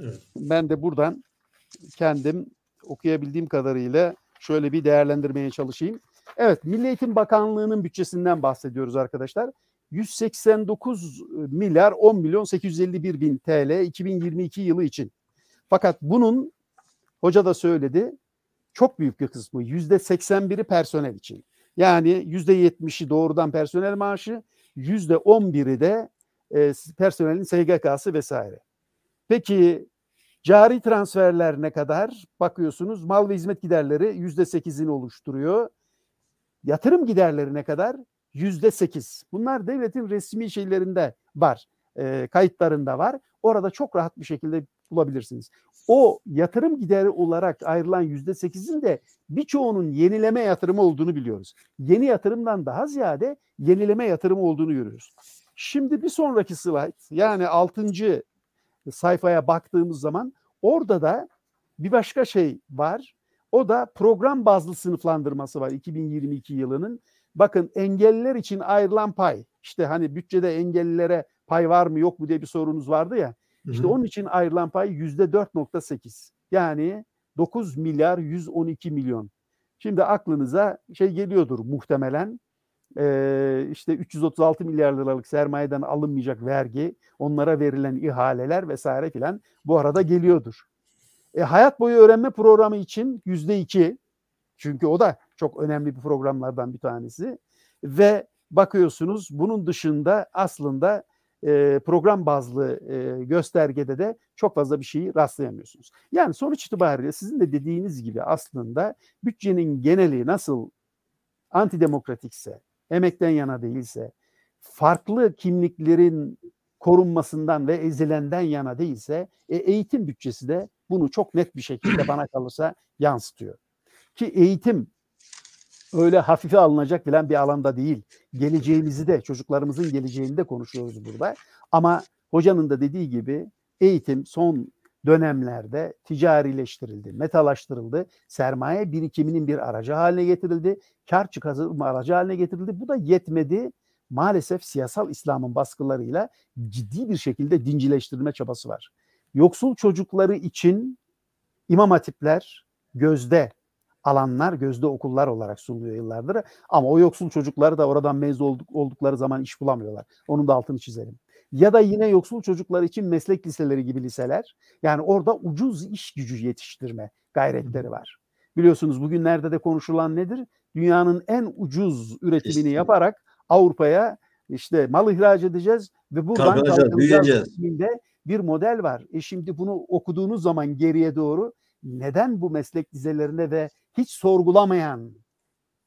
Evet. Ben de buradan kendim okuyabildiğim kadarıyla şöyle bir değerlendirmeye çalışayım. Evet, Milli Eğitim Bakanlığı'nın bütçesinden bahsediyoruz arkadaşlar. 189 milyar 10 milyon 851 bin TL 2022 yılı için. Fakat bunun hoca da söyledi çok büyük bir kısmı yüzde 81'i personel için. Yani yüzde 70'i doğrudan personel maaşı, yüzde 11'i de e, personelin SGK'sı vesaire. Peki cari transferler ne kadar? Bakıyorsunuz mal ve hizmet giderleri yüzde 8'ini oluşturuyor. Yatırım giderleri ne kadar? Yüzde 8. Bunlar devletin resmi şeylerinde var, e, kayıtlarında var. Orada çok rahat bir şekilde bulabilirsiniz. O yatırım gideri olarak ayrılan yüzde sekizin de birçoğunun yenileme yatırımı olduğunu biliyoruz. Yeni yatırımdan daha ziyade yenileme yatırımı olduğunu görüyoruz. Şimdi bir sonraki slide yani altıncı sayfaya baktığımız zaman orada da bir başka şey var. O da program bazlı sınıflandırması var 2022 yılının. Bakın engelliler için ayrılan pay. İşte hani bütçede engellilere pay var mı yok mu diye bir sorunuz vardı ya. İşte onun için ayrılan pay yüzde 4.8. Yani 9 milyar 112 milyon. Şimdi aklınıza şey geliyordur muhtemelen. Ee, işte 336 milyar liralık sermayeden alınmayacak vergi, onlara verilen ihaleler vesaire filan bu arada geliyordur. E, hayat boyu öğrenme programı için yüzde iki. Çünkü o da çok önemli bir programlardan bir tanesi. Ve bakıyorsunuz bunun dışında aslında program bazlı göstergede de çok fazla bir şeyi rastlayamıyorsunuz. Yani sonuç itibariyle sizin de dediğiniz gibi aslında bütçenin geneli nasıl antidemokratikse, emekten yana değilse, farklı kimliklerin korunmasından ve ezilenden yana değilse e, eğitim bütçesi de bunu çok net bir şekilde bana kalırsa yansıtıyor. Ki eğitim öyle hafife alınacak bilen bir alanda değil. Geleceğimizi de çocuklarımızın geleceğini de konuşuyoruz burada. Ama hocanın da dediği gibi eğitim son dönemlerde ticarileştirildi, metalaştırıldı. Sermaye birikiminin bir aracı haline getirildi. Kar çıkarma aracı haline getirildi. Bu da yetmedi. Maalesef siyasal İslam'ın baskılarıyla ciddi bir şekilde dincileştirilme çabası var. Yoksul çocukları için imam hatipler gözde alanlar gözde okullar olarak sunuluyor yıllardır. Ama o yoksul çocukları da oradan mezun olduk, oldukları zaman iş bulamıyorlar. Onun da altını çizelim. Ya da yine yoksul çocuklar için meslek liseleri gibi liseler. Yani orada ucuz iş gücü yetiştirme gayretleri var. Biliyorsunuz bugünlerde de konuşulan nedir? Dünyanın en ucuz üretimini İşte. yaparak Avrupa'ya işte mal ihraç edeceğiz ve buradan Kalkınacağız, bir model var. E şimdi bunu okuduğunuz zaman geriye doğru neden bu meslek dizelerine ve hiç sorgulamayan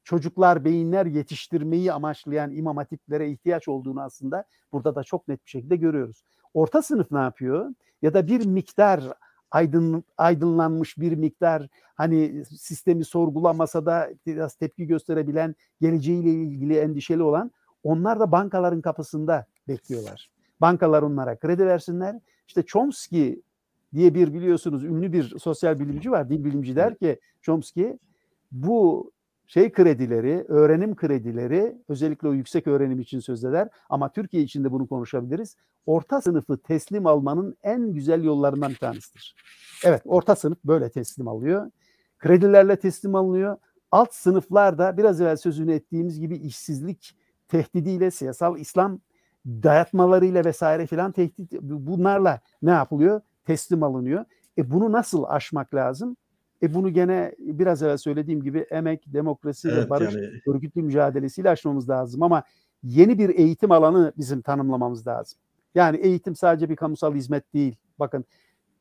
çocuklar, beyinler yetiştirmeyi amaçlayan imam hatiplere ihtiyaç olduğunu aslında burada da çok net bir şekilde görüyoruz. Orta sınıf ne yapıyor? Ya da bir miktar aydın, aydınlanmış bir miktar hani sistemi sorgulamasa da biraz tepki gösterebilen, geleceğiyle ilgili endişeli olan onlar da bankaların kapısında bekliyorlar. Bankalar onlara kredi versinler. İşte Chomsky diye bir biliyorsunuz ünlü bir sosyal bilimci var, dil bilimci der ki Chomsky bu şey kredileri, öğrenim kredileri özellikle o yüksek öğrenim için söz eder ama Türkiye için de bunu konuşabiliriz. Orta sınıfı teslim almanın en güzel yollarından bir tanesidir. Evet, orta sınıf böyle teslim alıyor. Kredilerle teslim alınıyor. Alt sınıflarda biraz evvel sözünü ettiğimiz gibi işsizlik tehdidiyle, siyasal İslam dayatmalarıyla vesaire filan tehdit bunlarla ne yapılıyor? Teslim alınıyor. E bunu nasıl aşmak lazım? E bunu gene biraz evvel söylediğim gibi emek, demokrasi ve Evet, barış yani örgütlü mücadelesiyle aşmamız lazım ama yeni bir eğitim alanı bizim tanımlamamız lazım. Yani eğitim sadece bir kamusal hizmet değil. Bakın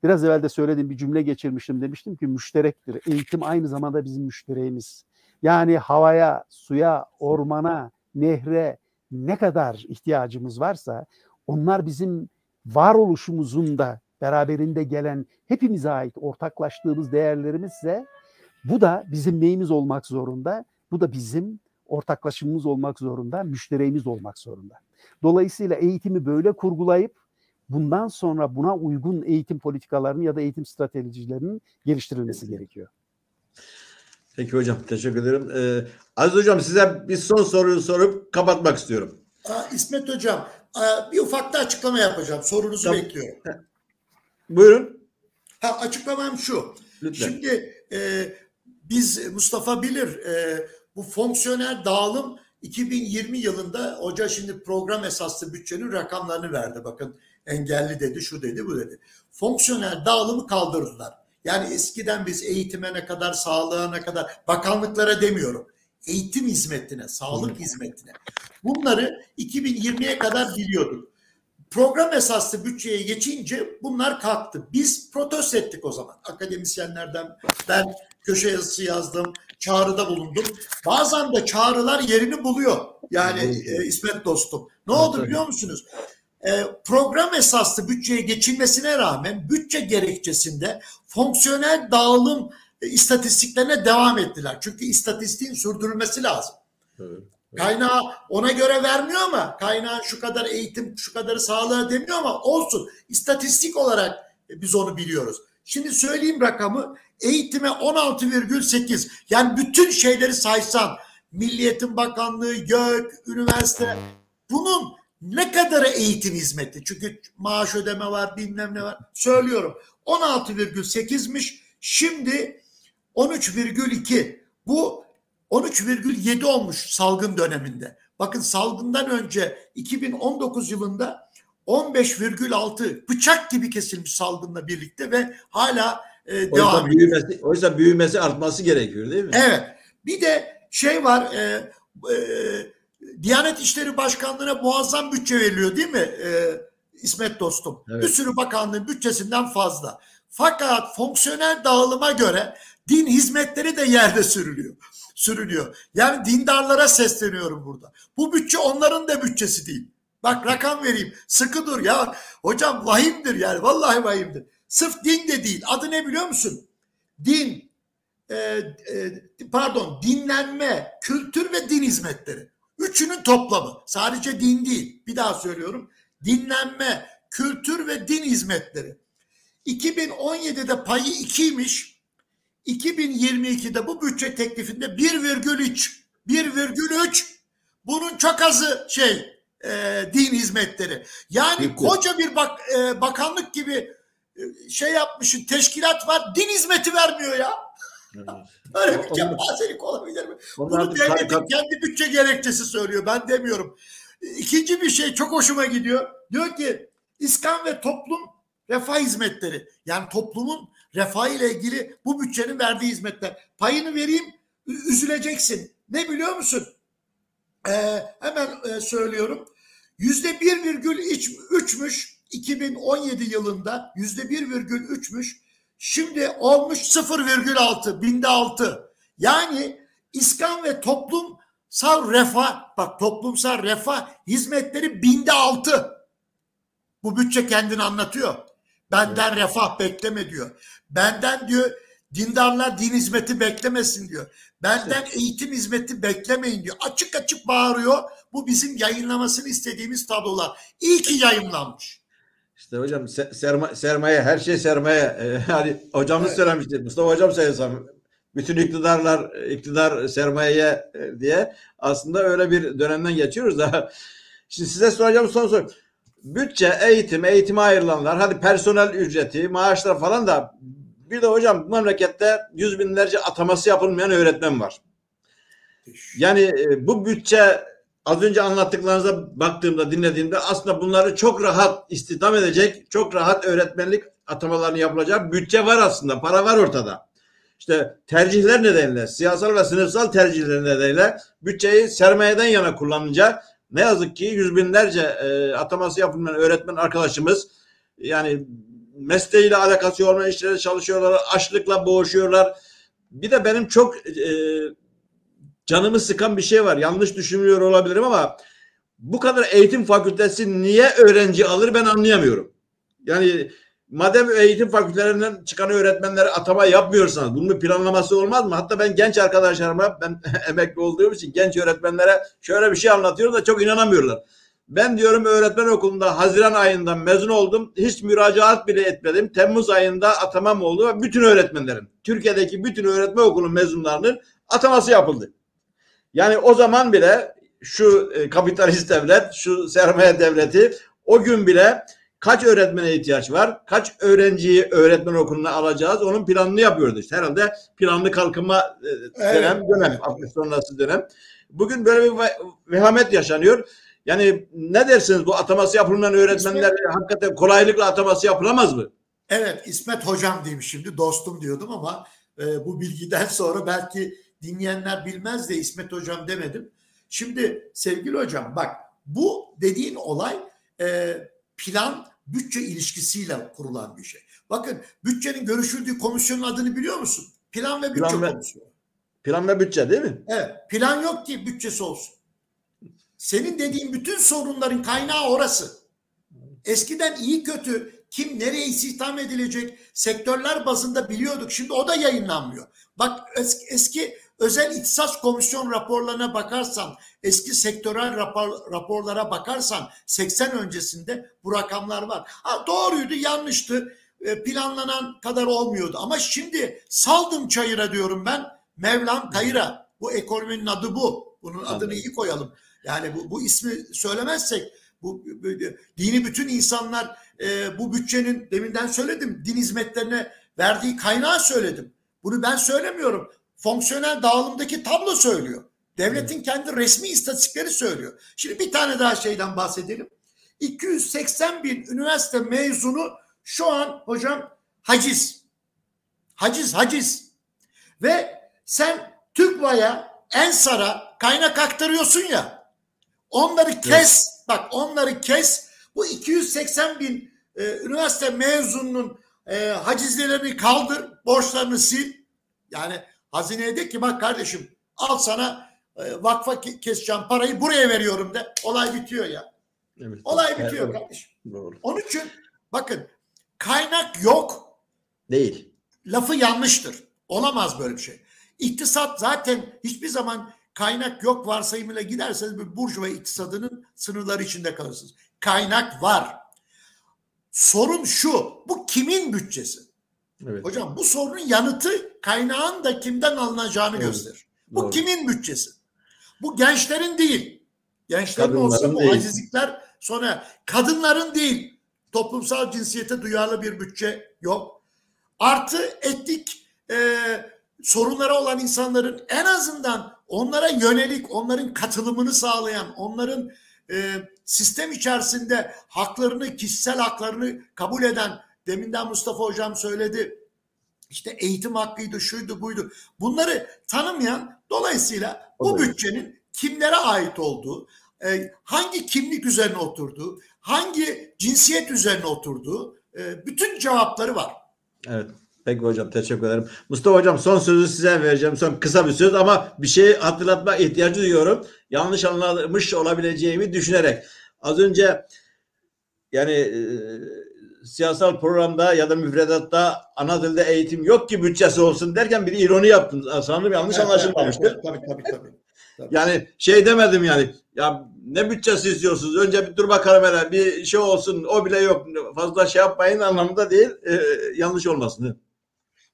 biraz evvel de söylediğim bir cümle geçirmiştim demiştim ki müşterektir. Eğitim aynı zamanda bizim müştereğimiz. Yani havaya, suya, ormana, nehre ne kadar ihtiyacımız varsa onlar bizim varoluşumuzun da beraberinde gelen hepimize ait ortaklaştığımız değerlerimizse bu da bizim neyimiz olmak zorunda? Bu da bizim ortaklaşımız olmak zorunda, müştereğimiz olmak zorunda. Dolayısıyla eğitimi böyle kurgulayıp bundan sonra buna uygun eğitim politikalarının ya da eğitim stratejilerinin geliştirilmesi gerekiyor. Peki hocam teşekkür ederim. Ee, Aziz hocam size bir son soruyu sorup kapatmak istiyorum. Aa, İsmet Hocam bir ufak da açıklama yapacağım. Sorunuzu Tamam. bekliyorum. Buyurun. Ha, açıklamam şu. Lütfen. Şimdi e, biz Mustafa bilir e, bu fonksiyonel dağılım 2020 yılında hoca şimdi program esaslı bütçenin rakamlarını verdi. Bakın engelli dedi, şu dedi, bu dedi. Fonksiyonel dağılımı kaldırdılar. Yani eskiden biz eğitime ne kadar, sağlığa ne kadar, bakanlıklara demiyorum. Eğitim hizmetine, sağlık hizmetine. Bunları 2020'ye kadar biliyorduk. Program esaslı bütçeye geçince bunlar kalktı. Biz protesto ettik o zaman. Akademisyenlerden ben köşe yazısı yazdım, çağrıda bulundum. Bazen de çağrılar yerini buluyor. Yani e, İsmet dostum. Ne Evet, oldu biliyor musunuz? E, program esaslı bütçeye geçilmesine rağmen bütçe gerekçesinde fonksiyonel dağılım e, istatistiklerine devam ettiler. Çünkü istatistiğin sürdürülmesi lazım. Evet. Kaynağı ona göre vermiyor ama kaynağı şu kadar eğitim, şu kadarı sağlığa demiyor ama olsun. İstatistik olarak e, biz onu biliyoruz. Şimdi söyleyeyim rakamı. Eğitime 16,8 yani bütün şeyleri saysan Milliyetin Bakanlığı, YÖK, üniversite bunun ne kadarı eğitim hizmeti? Çünkü maaş ödeme var, bilmem ne var. Söylüyorum. 16,8'miş. Şimdi 13,2. Bu 13,7 olmuş salgın döneminde. Bakın salgından önce 2019 yılında 15,6 bıçak gibi kesilmiş salgınla birlikte ve hala e, Oysa devam ediyor. büyümesi, oysa büyümesi artması gerekiyor değil mi? Evet. Bir de şey var e, e, Diyanet İşleri Başkanlığı'na muazzam bütçe veriliyor değil mi e, İsmet dostum? Evet. Bir sürü bakanlığın bütçesinden fazla. Fakat fonksiyonel dağılıma göre din hizmetleri de yerde sürülüyor. Sürülüyor. Yani dindarlara sesleniyorum burada. Bu bütçe onların da bütçesi değil. Bak rakam vereyim. Sıkı dur ya. Hocam vahimdir yani. Vallahi vahimdir. Sırf din de değil. Adı ne biliyor musun? Din, e, e, pardon dinlenme, kültür ve din hizmetleri. Üçünün toplamı. Sadece din değil. Bir daha söylüyorum. Dinlenme, kültür ve din hizmetleri. 2017'de payı 2'ymiş. 2022'de bu bütçe teklifinde 1,3. 1,3. Bunun çok azı şey e, din hizmetleri. Yani Kültür. koca bir bak, e, bakanlık gibi e, şey yapmışın teşkilat var din hizmeti vermiyor ya. Böyle bir kepazelik olabilir mi? Onlar Bunu devletin kendi bütçe gerekçesi söylüyor. Ben demiyorum. İkinci bir şey çok hoşuma gidiyor. Diyor ki İskan ve toplum refah hizmetleri. Yani toplumun refah ile ilgili bu bütçenin verdiği hizmetler. Payını vereyim üzüleceksin. Ne biliyor musun? Ee, hemen e, söylüyorum. Yüzde bir virgül üçmüş 2017 yılında yüzde bir virgül üçmüş. Şimdi olmuş 0,6 binde altı. Yani iskan ve toplumsal refah bak toplumsal refah hizmetleri binde altı. Bu bütçe kendini anlatıyor. Benden refah bekleme diyor. Benden diyor dindarlar din hizmeti beklemesin diyor. Benden eğitim hizmeti beklemeyin diyor. Açık açık bağırıyor. Bu bizim yayınlamasını istediğimiz tablolar. İyi ki yayınlanmış. İşte hocam se- serma- sermaye her şey sermaye. Ee, hani hocamız Evet. söylemişti. Mustafa hocam söylesem bütün iktidarlar iktidar sermayeye e, diye aslında öyle bir dönemden geçiyoruz da. Şimdi size soracağım son soru. Bütçe, eğitim, eğitime ayrılanlar, hadi personel ücreti, maaşlar falan da bir de hocam bu memlekette yüz binlerce ataması yapılmayan öğretmen var. Yani e, bu bütçe az önce anlattıklarınıza baktığımda dinlediğimde aslında bunları çok rahat istihdam edecek, çok rahat öğretmenlik atamalarını yapılacak bütçe var aslında. Para var ortada. İşte tercihler nedeniyle, siyasal ve sınıfsal tercihler nedeniyle bütçeyi sermayeden yana kullanınca ne yazık ki yüz binlerce e, ataması yapılmayan öğretmen arkadaşımız yani mesleğiyle alakası olmayan işlerde çalışıyorlar, açlıkla boğuşuyorlar. Bir de benim çok e, canımı sıkan bir şey var. Yanlış düşünüyor olabilirim ama bu kadar eğitim fakültesi niye öğrenci alır ben anlayamıyorum. Yani madem eğitim fakültelerinden çıkan öğretmenlere atama yapmıyorsanız bunun bir planlaması olmaz mı? Hatta ben genç arkadaşlarıma ben emekli olduğum için genç öğretmenlere şöyle bir şey anlatıyorum da çok inanamıyorlar. Ben diyorum öğretmen okulunda Haziran ayında mezun oldum. Hiç müracaat bile etmedim. Temmuz ayında atamam oldu ve bütün öğretmenlerin, Türkiye'deki bütün öğretmen okulu mezunlarının ataması yapıldı. Yani o zaman bile şu e, kapitalist devlet, şu sermaye devleti o gün bile kaç öğretmene ihtiyaç var, kaç öğrenciyi öğretmen okuluna alacağız onun planını yapıyordu. İşte herhalde planlı kalkınma dönem, Evet. dönem, 60 sonrası dönem. Bugün böyle bir ve- vehamet yaşanıyor. Yani ne dersiniz bu ataması yapılmayan öğretmenler hakikaten kolaylıkla ataması yapılamaz mı? Evet İsmet hocam diyeyim şimdi dostum diyordum ama e, bu bilgiden sonra belki dinleyenler bilmez de İsmet hocam demedim. Şimdi sevgili hocam bak bu dediğin olay e, plan bütçe ilişkisiyle kurulan bir şey. Bakın bütçenin görüşüldüğü komisyonun adını biliyor musun? Plan ve bütçe Plan ve- komisyonu. Plan ve bütçe değil mi? Evet plan yok ki bütçesi olsun. Senin dediğin bütün sorunların kaynağı orası. Eskiden iyi kötü kim nereye istihdam edilecek sektörler bazında biliyorduk. Şimdi o da yayınlanmıyor. Bak eski, eski özel ihtisas komisyon raporlarına bakarsan, eski sektörel rapor, raporlara bakarsan 80 öncesinde bu rakamlar var. Ha, doğruydu, yanlıştı. E, Planlanan kadar olmuyordu. Ama şimdi saldım çayıra diyorum ben. Mevlam kayıra. Bu ekonominin adı bu. Bunun adını iyi koyalım. Yani bu, bu ismi söylemezsek bu, bu- dini bütün insanlar e, bu bütçenin deminden söyledim din hizmetlerine verdiği kaynağı söyledim. Bunu ben söylemiyorum. Fonksiyonel dağılımdaki tablo söylüyor. Devletin kendi resmi istatistikleri söylüyor. Şimdi bir tane daha şeyden bahsedelim. 280 bin üniversite mezunu şu an hocam haciz. Haciz, haciz. Ve sen TÜGVA'ya, ENSAR'a kaynak aktarıyorsun ya. Onları kes. Bak onları kes. Bu 280 bin e, üniversite mezununun e, hacizlerini kaldır. Borçlarını sil. Yani hazineye de ki bak kardeşim al sana e, vakfa ke- keseceğim parayı buraya veriyorum de. Olay bitiyor ya. Evet. Olay bitiyor Evet, kardeşim. Doğru. Onun için bakın kaynak yok Değil. lafı yanlıştır. Olamaz böyle bir şey. İktisat zaten hiçbir zaman kaynak yok varsayımıyla giderseniz bir burjuva iktisadının sınırları içinde kalırsınız. Kaynak var. Sorun şu, bu kimin bütçesi? Evet. Hocam bu sorunun yanıtı kaynağın da kimden alınacağını Evet, gösterir. Bu doğru. kimin bütçesi? Bu gençlerin değil. Gençlerin Kadınların olsa bu değil. acizlikler sonra kadınların değil. Toplumsal cinsiyete duyarlı bir bütçe yok. Artı etnik e, sorunlara olan insanların en azından onlara yönelik, onların katılımını sağlayan, onların e, sistem içerisinde haklarını, kişisel haklarını kabul eden Deminden Mustafa Hocam söyledi. İşte eğitim hakkıydı, şuydu, buydu. Bunları tanımayan dolayısıyla bu bütçenin kimlere ait olduğu, e, hangi kimlik üzerine oturduğu, hangi cinsiyet üzerine oturduğu e, bütün cevapları var. Evet. Peki hocam teşekkür ederim. Mustafa hocam son sözü size vereceğim. Son kısa bir söz ama bir şeyi hatırlatma ihtiyacı duyuyorum. Yanlış anlamış olabileceğimi düşünerek. Az önce yani e, siyasal programda ya da müfredatta ana dilde eğitim yok ki bütçesi olsun derken bir ironi yaptım. Sanırım yanlış anlaşılmamıştır. Tabii tabii tabii. Yani şey demedim yani ya ne bütçesi istiyorsunuz önce bir dur bakalım hele bir şey olsun o bile yok fazla şey yapmayın anlamında değil e, yanlış olmasın.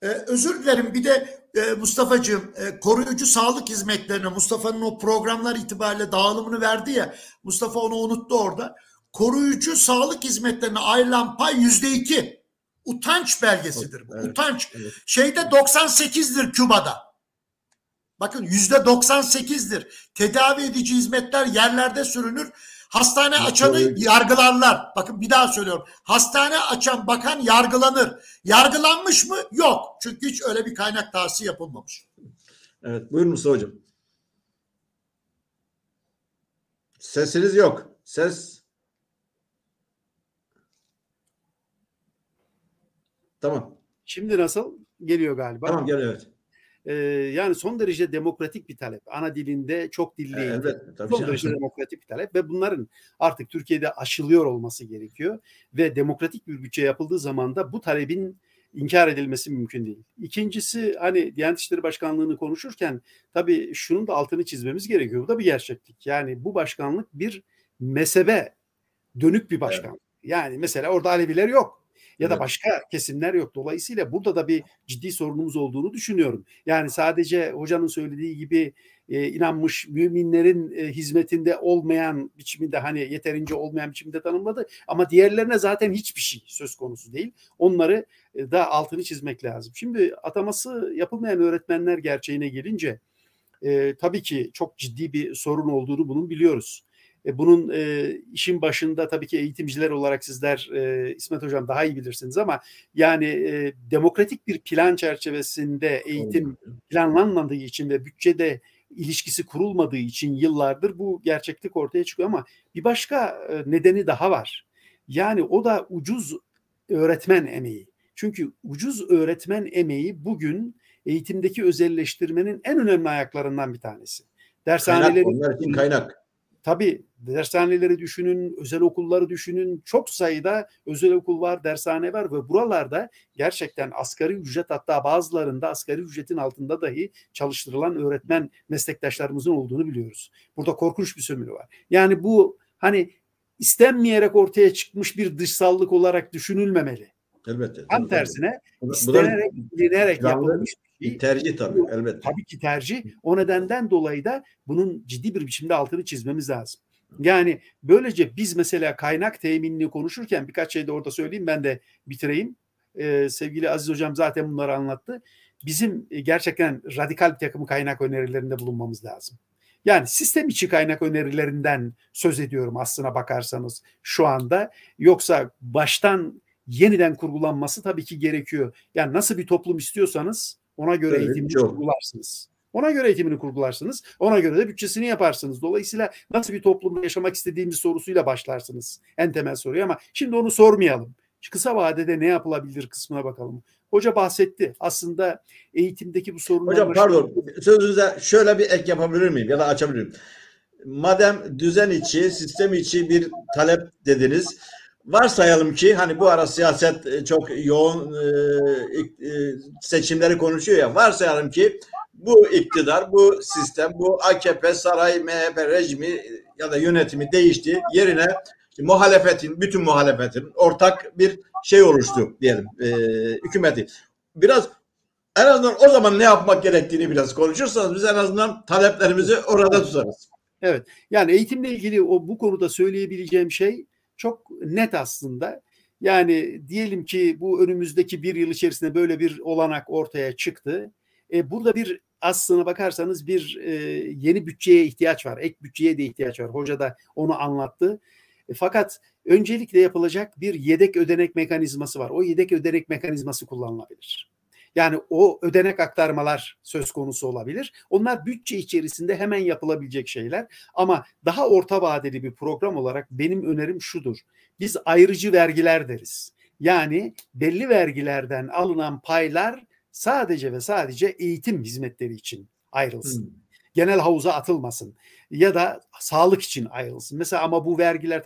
Ee, özür dilerim bir de e, Mustafa'cığım e, koruyucu sağlık hizmetlerine Mustafa'nın o programlar itibariyle dağılımını verdi ya Mustafa onu unuttu orada. Koruyucu sağlık hizmetlerine ayrılan pay yüzde iki. Utanç belgesidir bu. Evet, Utanç. evet. Şeyde 98'dir Küba'da. Bakın yüzde 98'dir. Tedavi edici hizmetler yerlerde sürünür. Hastane açanı yargılarlar. Bakın bir daha söylüyorum. Hastane açan bakan yargılanır. Yargılanmış mı? Yok. Çünkü hiç öyle bir kaynak tahsisi yapılmamış. Evet buyurun Mustafa hocam. Sesiniz yok. Ses. Tamam. Şimdi nasıl? Geliyor galiba. Tamam gel evet. Ee, yani son derece demokratik bir talep. Ana dilinde çok dilli Evet, eğitim. tabii Son canım. derece demokratik bir talep ve bunların artık Türkiye'de aşılıyor olması gerekiyor ve demokratik bir bütçe yapıldığı zaman da bu talebin inkar edilmesi mümkün değil. İkincisi hani Diyanet İşleri Başkanlığı'nı konuşurken tabii şunun da altını çizmemiz gerekiyor. Bu da bir gerçeklik. Yani bu başkanlık bir mezhebe dönük bir başkanlık. Yani mesela orada Aleviler yok ya da Evet. başka kesimler yok. Dolayısıyla burada da bir ciddi sorunumuz olduğunu düşünüyorum. Yani sadece hocanın söylediği gibi e, inanmış müminlerin e, hizmetinde olmayan biçiminde hani yeterince olmayan biçimde tanımladı ama diğerlerine zaten hiçbir şey söz konusu değil. Onları e, da altını çizmek lazım. Şimdi ataması yapılmayan öğretmenler gerçeğine gelince e, tabii ki çok ciddi bir sorun olduğunu bunun biliyoruz. E, bunun e, işin başında tabii ki eğitimciler olarak sizler e, İsmet Hocam daha iyi bilirsiniz ama yani e, demokratik bir plan çerçevesinde eğitim planlanmadığı için ve bütçede ilişkisi kurulmadığı için yıllardır bu gerçeklik ortaya çıkıyor ama bir başka e, nedeni daha var. Yani o da ucuz öğretmen emeği. Çünkü ucuz öğretmen emeği bugün eğitimdeki özelleştirmenin en önemli ayaklarından bir tanesi. Kaynak, Dershaneleri onlar için kaynak. Tabii dershaneleri düşünün, özel okulları düşünün. Çok sayıda özel okul var, dershane var ve buralarda gerçekten asgari ücret hatta bazılarında asgari ücretin altında dahi çalıştırılan öğretmen meslektaşlarımızın olduğunu biliyoruz. Burada korkunç bir sömürü var. Yani bu hani istenmeyerek ortaya çıkmış bir dışsallık olarak düşünülmemeli. Elbette. Tam tersine Bu istenerek, planlı yapılmış bir şey. tercih tabii elbette. Tabii ki tercih. O nedenden dolayı da bunun ciddi bir biçimde altını çizmemiz lazım. Yani böylece biz mesela kaynak teminini konuşurken birkaç şey de orada söyleyeyim ben de bitireyim. Ee, sevgili Aziz Hocam zaten bunları anlattı. Bizim e, gerçekten radikal bir takım kaynak önerilerinde bulunmamız lazım. Yani sistem içi kaynak önerilerinden söz ediyorum aslına bakarsanız şu anda. Yoksa baştan yeniden kurgulanması tabii ki gerekiyor. Yani nasıl bir toplum istiyorsanız ona göre Evet, eğitimini çok. kurgularsınız. Ona göre eğitimini kurgularsınız. Ona göre de bütçesini yaparsınız. Dolayısıyla nasıl bir toplumda yaşamak istediğimiz sorusuyla başlarsınız. En temel soruyu ama şimdi onu sormayalım. Kısa vadede ne yapılabilir kısmına bakalım. Hoca bahsetti. Aslında eğitimdeki bu sorunlar... Hocam pardon sözünüze şöyle bir ek yapabilir miyim ya da açabilir miyim? Madem düzen içi, sistem içi bir talep dediniz. Varsayalım ki hani bu ara siyaset e, çok yoğun e, e, seçimleri konuşuyor ya. Varsayalım ki bu iktidar, bu sistem, bu AKP, saray, MHP rejimi ya da yönetimi değişti. Yerine muhalefetin, bütün muhalefetin ortak bir şey oluştu diyelim. E, hükümeti. Biraz en azından o zaman ne yapmak gerektiğini biraz konuşursanız biz en azından taleplerimizi orada tutarız. Evet. Yani eğitimle ilgili o bu konuda söyleyebileceğim şey çok net aslında. Yani diyelim ki bu önümüzdeki bir yıl içerisinde böyle bir olanak ortaya çıktı. E, burada bir aslına bakarsanız bir e, yeni bütçeye ihtiyaç var. Ek bütçeye de ihtiyaç var. Hoca da onu anlattı. E, fakat öncelikle yapılacak bir yedek ödenek mekanizması var. O yedek ödenek mekanizması kullanılabilir. Yani o ödenek aktarmalar söz konusu olabilir. Onlar bütçe içerisinde hemen yapılabilecek şeyler. Ama daha orta vadeli bir program olarak benim önerim şudur. Biz ayrıcı vergiler deriz. Yani belli vergilerden alınan paylar sadece ve sadece eğitim hizmetleri için ayrılsın. Hmm. Genel havuza atılmasın ya da sağlık için ayrılsın. Mesela ama bu vergiler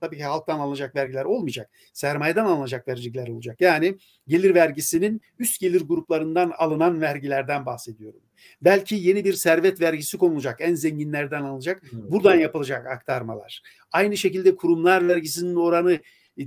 tabii ki halktan alınacak vergiler olmayacak. Sermayeden alınacak vergiler olacak. Yani gelir vergisinin üst gelir gruplarından alınan vergilerden bahsediyorum. Belki yeni bir servet vergisi konulacak. En zenginlerden alınacak. Buradan yapılacak aktarmalar. Aynı şekilde kurumlar vergisinin oranı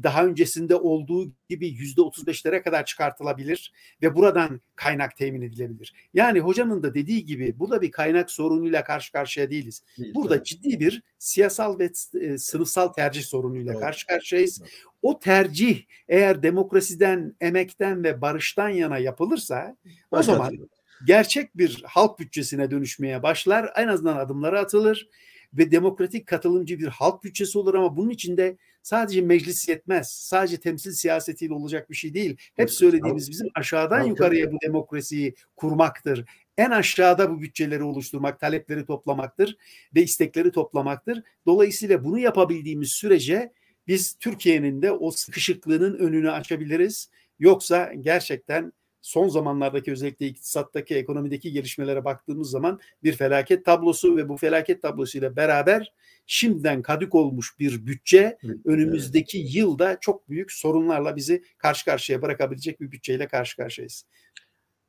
daha öncesinde olduğu gibi yüzde otuz beşlere kadar çıkartılabilir ve buradan kaynak temin edilebilir. Yani hocanın da dediği gibi burada bir kaynak sorunuyla karşı karşıya değiliz. Burada ciddi bir siyasal ve e, sınıfsal tercih sorunuyla karşı karşıyayız. O tercih eğer demokrasiden, emekten ve barıştan yana yapılırsa o zaman gerçek bir halk bütçesine dönüşmeye başlar. En azından adımları atılır ve demokratik katılımcı bir halk bütçesi olur ama bunun içinde sadece meclis yetmez. Sadece temsil siyasetiyle olacak bir şey değil. Hep söylediğimiz bizim aşağıdan yukarıya bu demokrasiyi kurmaktır. En aşağıda bu bütçeleri oluşturmak, talepleri toplamaktır ve istekleri toplamaktır. Dolayısıyla bunu yapabildiğimiz sürece biz Türkiye'nin de o sıkışıklığının önünü açabiliriz. Yoksa gerçekten son zamanlardaki özellikle iktisattaki, ekonomideki gelişmelere baktığımız zaman bir felaket tablosu ve bu felaket tablosuyla beraber şimdiden kadük olmuş bir bütçe önümüzdeki yılda çok büyük sorunlarla bizi karşı karşıya bırakabilecek bir bütçeyle karşı karşıyayız.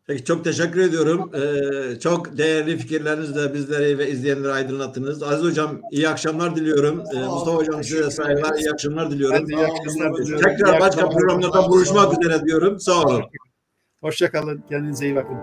Peki çok teşekkür ediyorum. Ee, çok değerli fikirlerinizle bizleri ve izleyenleri aydınlattınız. Aziz Hocam iyi akşamlar diliyorum. Ee, Mustafa Hocam size de saygılar, iyi akşamlar diliyorum. iyi akşamlar diliyorum. Tekrar başka programlarda buluşmak üzere diyorum. Sağ olun. Hoşçakalın. Kendinize iyi bakın.